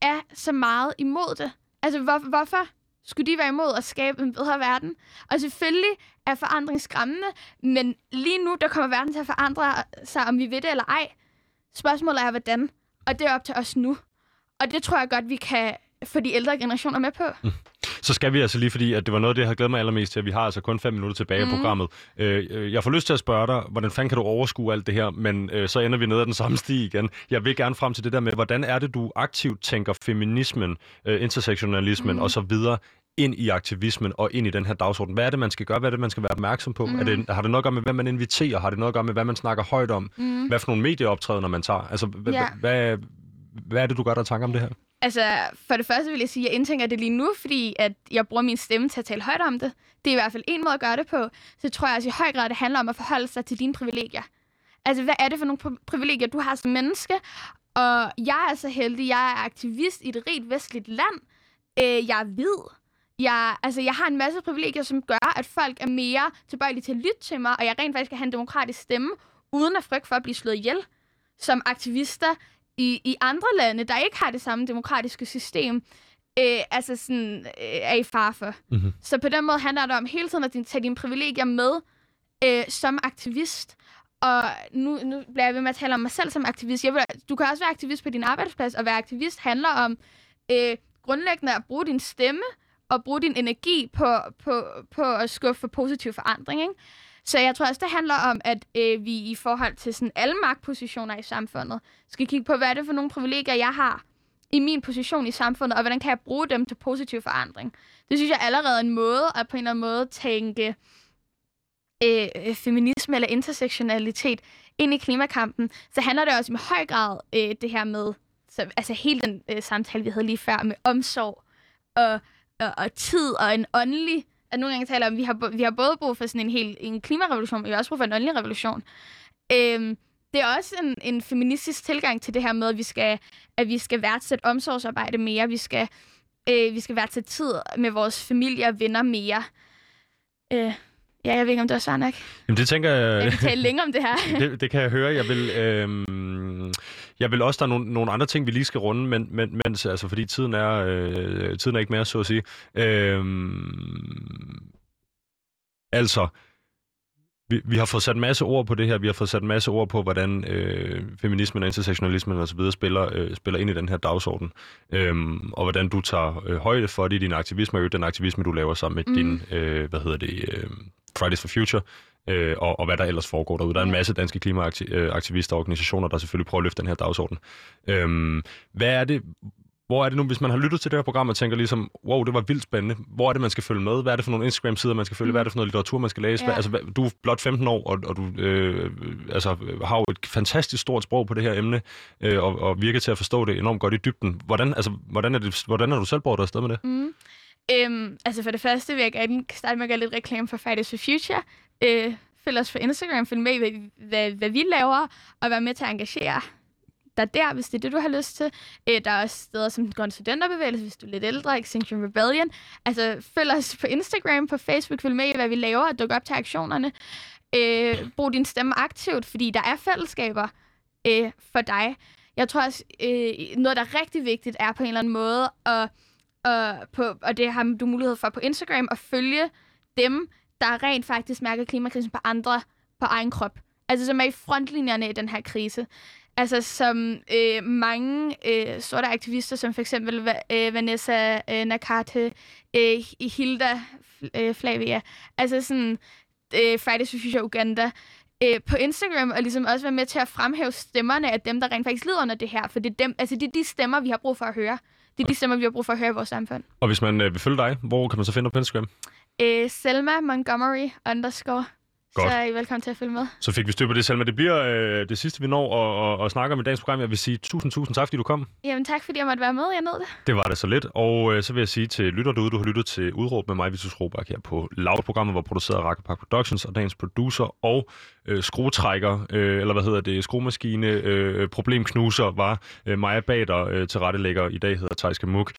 er så meget imod det. Altså, hvor, hvorfor skulle de være imod at skabe en bedre verden? Og selvfølgelig er forandring skræmmende, men lige nu, der kommer verden til at forandre sig, om vi ved det eller ej. Spørgsmålet er, hvordan. Og det er op til os nu. Og det tror jeg godt, vi kan få de ældre generationer med på. Så skal vi altså lige, fordi at det var noget af det, jeg har glædet mig allermest til, at vi har altså kun fem minutter tilbage mm. i programmet. Øh, øh, jeg får lyst til at spørge dig, hvordan fanden kan du overskue alt det her, men øh, så ender vi ned ad den samme sti igen. Jeg vil gerne frem til det der med, hvordan er det, du aktivt tænker feminismen, øh, intersektionalismen og så videre ind i aktivismen og ind i den her dagsorden. Hvad er det, man skal gøre? Hvad er det, man skal være opmærksom på? Mm. Er det, har det noget at gøre med, hvad man inviterer? Har det noget at gøre med, hvad man snakker højt om? Mm. Hvad for nogle medieoptrædener man tager? Altså, h- Ja. h- hvad, hvad er det, du gør dig tanke om det her? Altså, for det første vil jeg sige, at jeg indtænker det lige nu, fordi at jeg bruger min stemme til at tale højt om det. Det er i hvert fald en måde at gøre det på. Så tror jeg også i høj grad, det handler om at forholde sig til dine privilegier. Altså, hvad er det for nogle privilegier, du har som menneske? Og jeg er så heldig, jeg er aktivist i et rigt vestligt land. Øh, jeg er hvid. Jeg, altså, jeg har en masse privilegier, som gør, at folk er mere tilbøjelige til at lytte til mig, og jeg rent faktisk kan have en demokratisk stemme, uden at frygte for at blive slået ihjel. Som aktivister i, i andre lande, der ikke har det samme demokratiske system, øh, altså sådan, øh, er i fare for. Mhm. Så på den måde handler det om hele tiden at din- tage dine privilegier med øh, som aktivist. Og nu, nu bliver jeg ved med at tale om mig selv som aktivist. Jeg vil, du kan også være aktivist på din arbejdsplads, og være aktivist handler om øh, grundlæggende at bruge din stemme og bruge din energi på, på, på at skuffe for positiv forandring. Ikke? Så jeg tror også, det handler om, at øh, vi i forhold til sådan alle magtpositioner i samfundet, skal kigge på, hvad er det for nogle privilegier, jeg har i min position i samfundet, og hvordan kan jeg bruge dem til positiv forandring. Det synes jeg allerede er en måde at på en eller anden måde tænke øh, feminisme eller intersektionalitet ind i klimakampen. Så handler det også i høj grad øh, det her med, så, altså hele den øh, samtale, vi havde lige før, med omsorg og, og, og tid og en åndelig at nogle gange taler om, at vi har, vi har både brug for sådan en hel en klimarevolution, men vi har også brug for en åndelig revolution. Øhm, det er også en, en feministisk tilgang til det her med, at vi skal, at vi skal værdsætte omsorgsarbejde mere, vi skal, øh, vi skal værdsætte tid med vores familie og venner mere. Øh, ja, jeg ved ikke, om det var svar nok. Jamen det tænker jeg... Jeg kan tale længere om det her. [LAUGHS] det, det kan jeg høre. Jeg vil, øhm, jeg vil også, der er nogle, nogle andre ting, vi lige skal runde, men, men, mens, altså, fordi tiden er, øh, tiden er ikke mere, så at sige. Øhm, altså, vi, vi har fået sat en masse ord på det her. Vi har fået sat en masse ord på, hvordan øh, feminismen og intersektionalismen osv. Spiller, øh, spiller ind i den her dagsorden. Øhm, og hvordan du tager øh, højde for det i din aktivisme, og jo den aktivisme, du laver sammen med mm. din, øh, hvad hedder det, øh, Fridays for Future, øh, og, og hvad der ellers foregår derude. Der er en masse danske klimaaktivister og organisationer, der selvfølgelig prøver at løfte den her dagsorden. Øhm, hvad er det, hvor er det nu, hvis man har lyttet til det her program og tænker ligesom, wow, det var vildt spændende. Hvor er det, man skal følge med? Hvad er det for nogle Instagram-sider, man skal følge? Hvad er det for noget litteratur, man skal læse? Ja. Hvad, altså, du er blot 15 år, og, og du øh, altså, har jo et fantastisk stort sprog på det her emne, øh, og, og virker til at forstå det enormt godt i dybden. Hvordan, altså, hvordan, er, det, hvordan er du selv båret afsted med det? Mm. Øhm, altså for det første vil jeg gerne starte med at gøre lidt reklame for Fridays for Future. Øh, følg os på Instagram, følg med i, hvad, hvad, hvad vi laver, og vær med til at engagere dig der, hvis det er det, du har lyst til. Øh, der er også steder som Grøn studenterbevægelse, hvis du er lidt ældre, Extinction Rebellion. Altså følg os på Instagram, på Facebook, følg med i, hvad vi laver, og duk op til aktionerne. Øh, brug din stemme aktivt, fordi der er fællesskaber øh, for dig. Jeg tror også, øh, noget, der er rigtig vigtigt, er på en eller anden måde at og, på, og det har du mulighed for på Instagram, at følge dem, der rent faktisk mærker klimakrisen på andre, på egen krop. Altså som er i frontlinjerne i den her krise. Altså som øh, mange øh, sorte aktivister, som for eksempel øh, Vanessa øh, Nakate, øh, Hilda øh, Flavia, altså sådan øh, Fridays for Future Uganda, øh, på Instagram, og ligesom også være med til at fremhæve stemmerne af dem, der rent faktisk lider under det her. For det er, dem, altså det er de stemmer, vi har brug for at høre. Det er de stemmer, vi har brug for at høre i vores samfund. Og hvis man øh, vil følge dig, hvor kan man så finde dig på Instagram? Øh, Selma Montgomery underscore. Godt. Så er I velkommen til at følge med. Så fik vi styr på det, Selma. Det bliver øh, det sidste, vi når at, at, at snakke om i dagens program. Jeg vil sige tusind, tusind tak, fordi du kom. Jamen tak, fordi jeg måtte være med. Jeg nød det. Det var det så lidt. Og øh, så vil jeg sige til lytter derude, du har lyttet til Udråb med mig, Vitus Robak, her på Loud-programmet, hvor produceret af Rakkerpark Productions, og dagens producer og øh, skruetrækker, øh, eller hvad hedder det, skruemaskine, øh, problemknuser, var øh, Maja Bader øh, til rettelægger. I dag hedder Thijs Muk.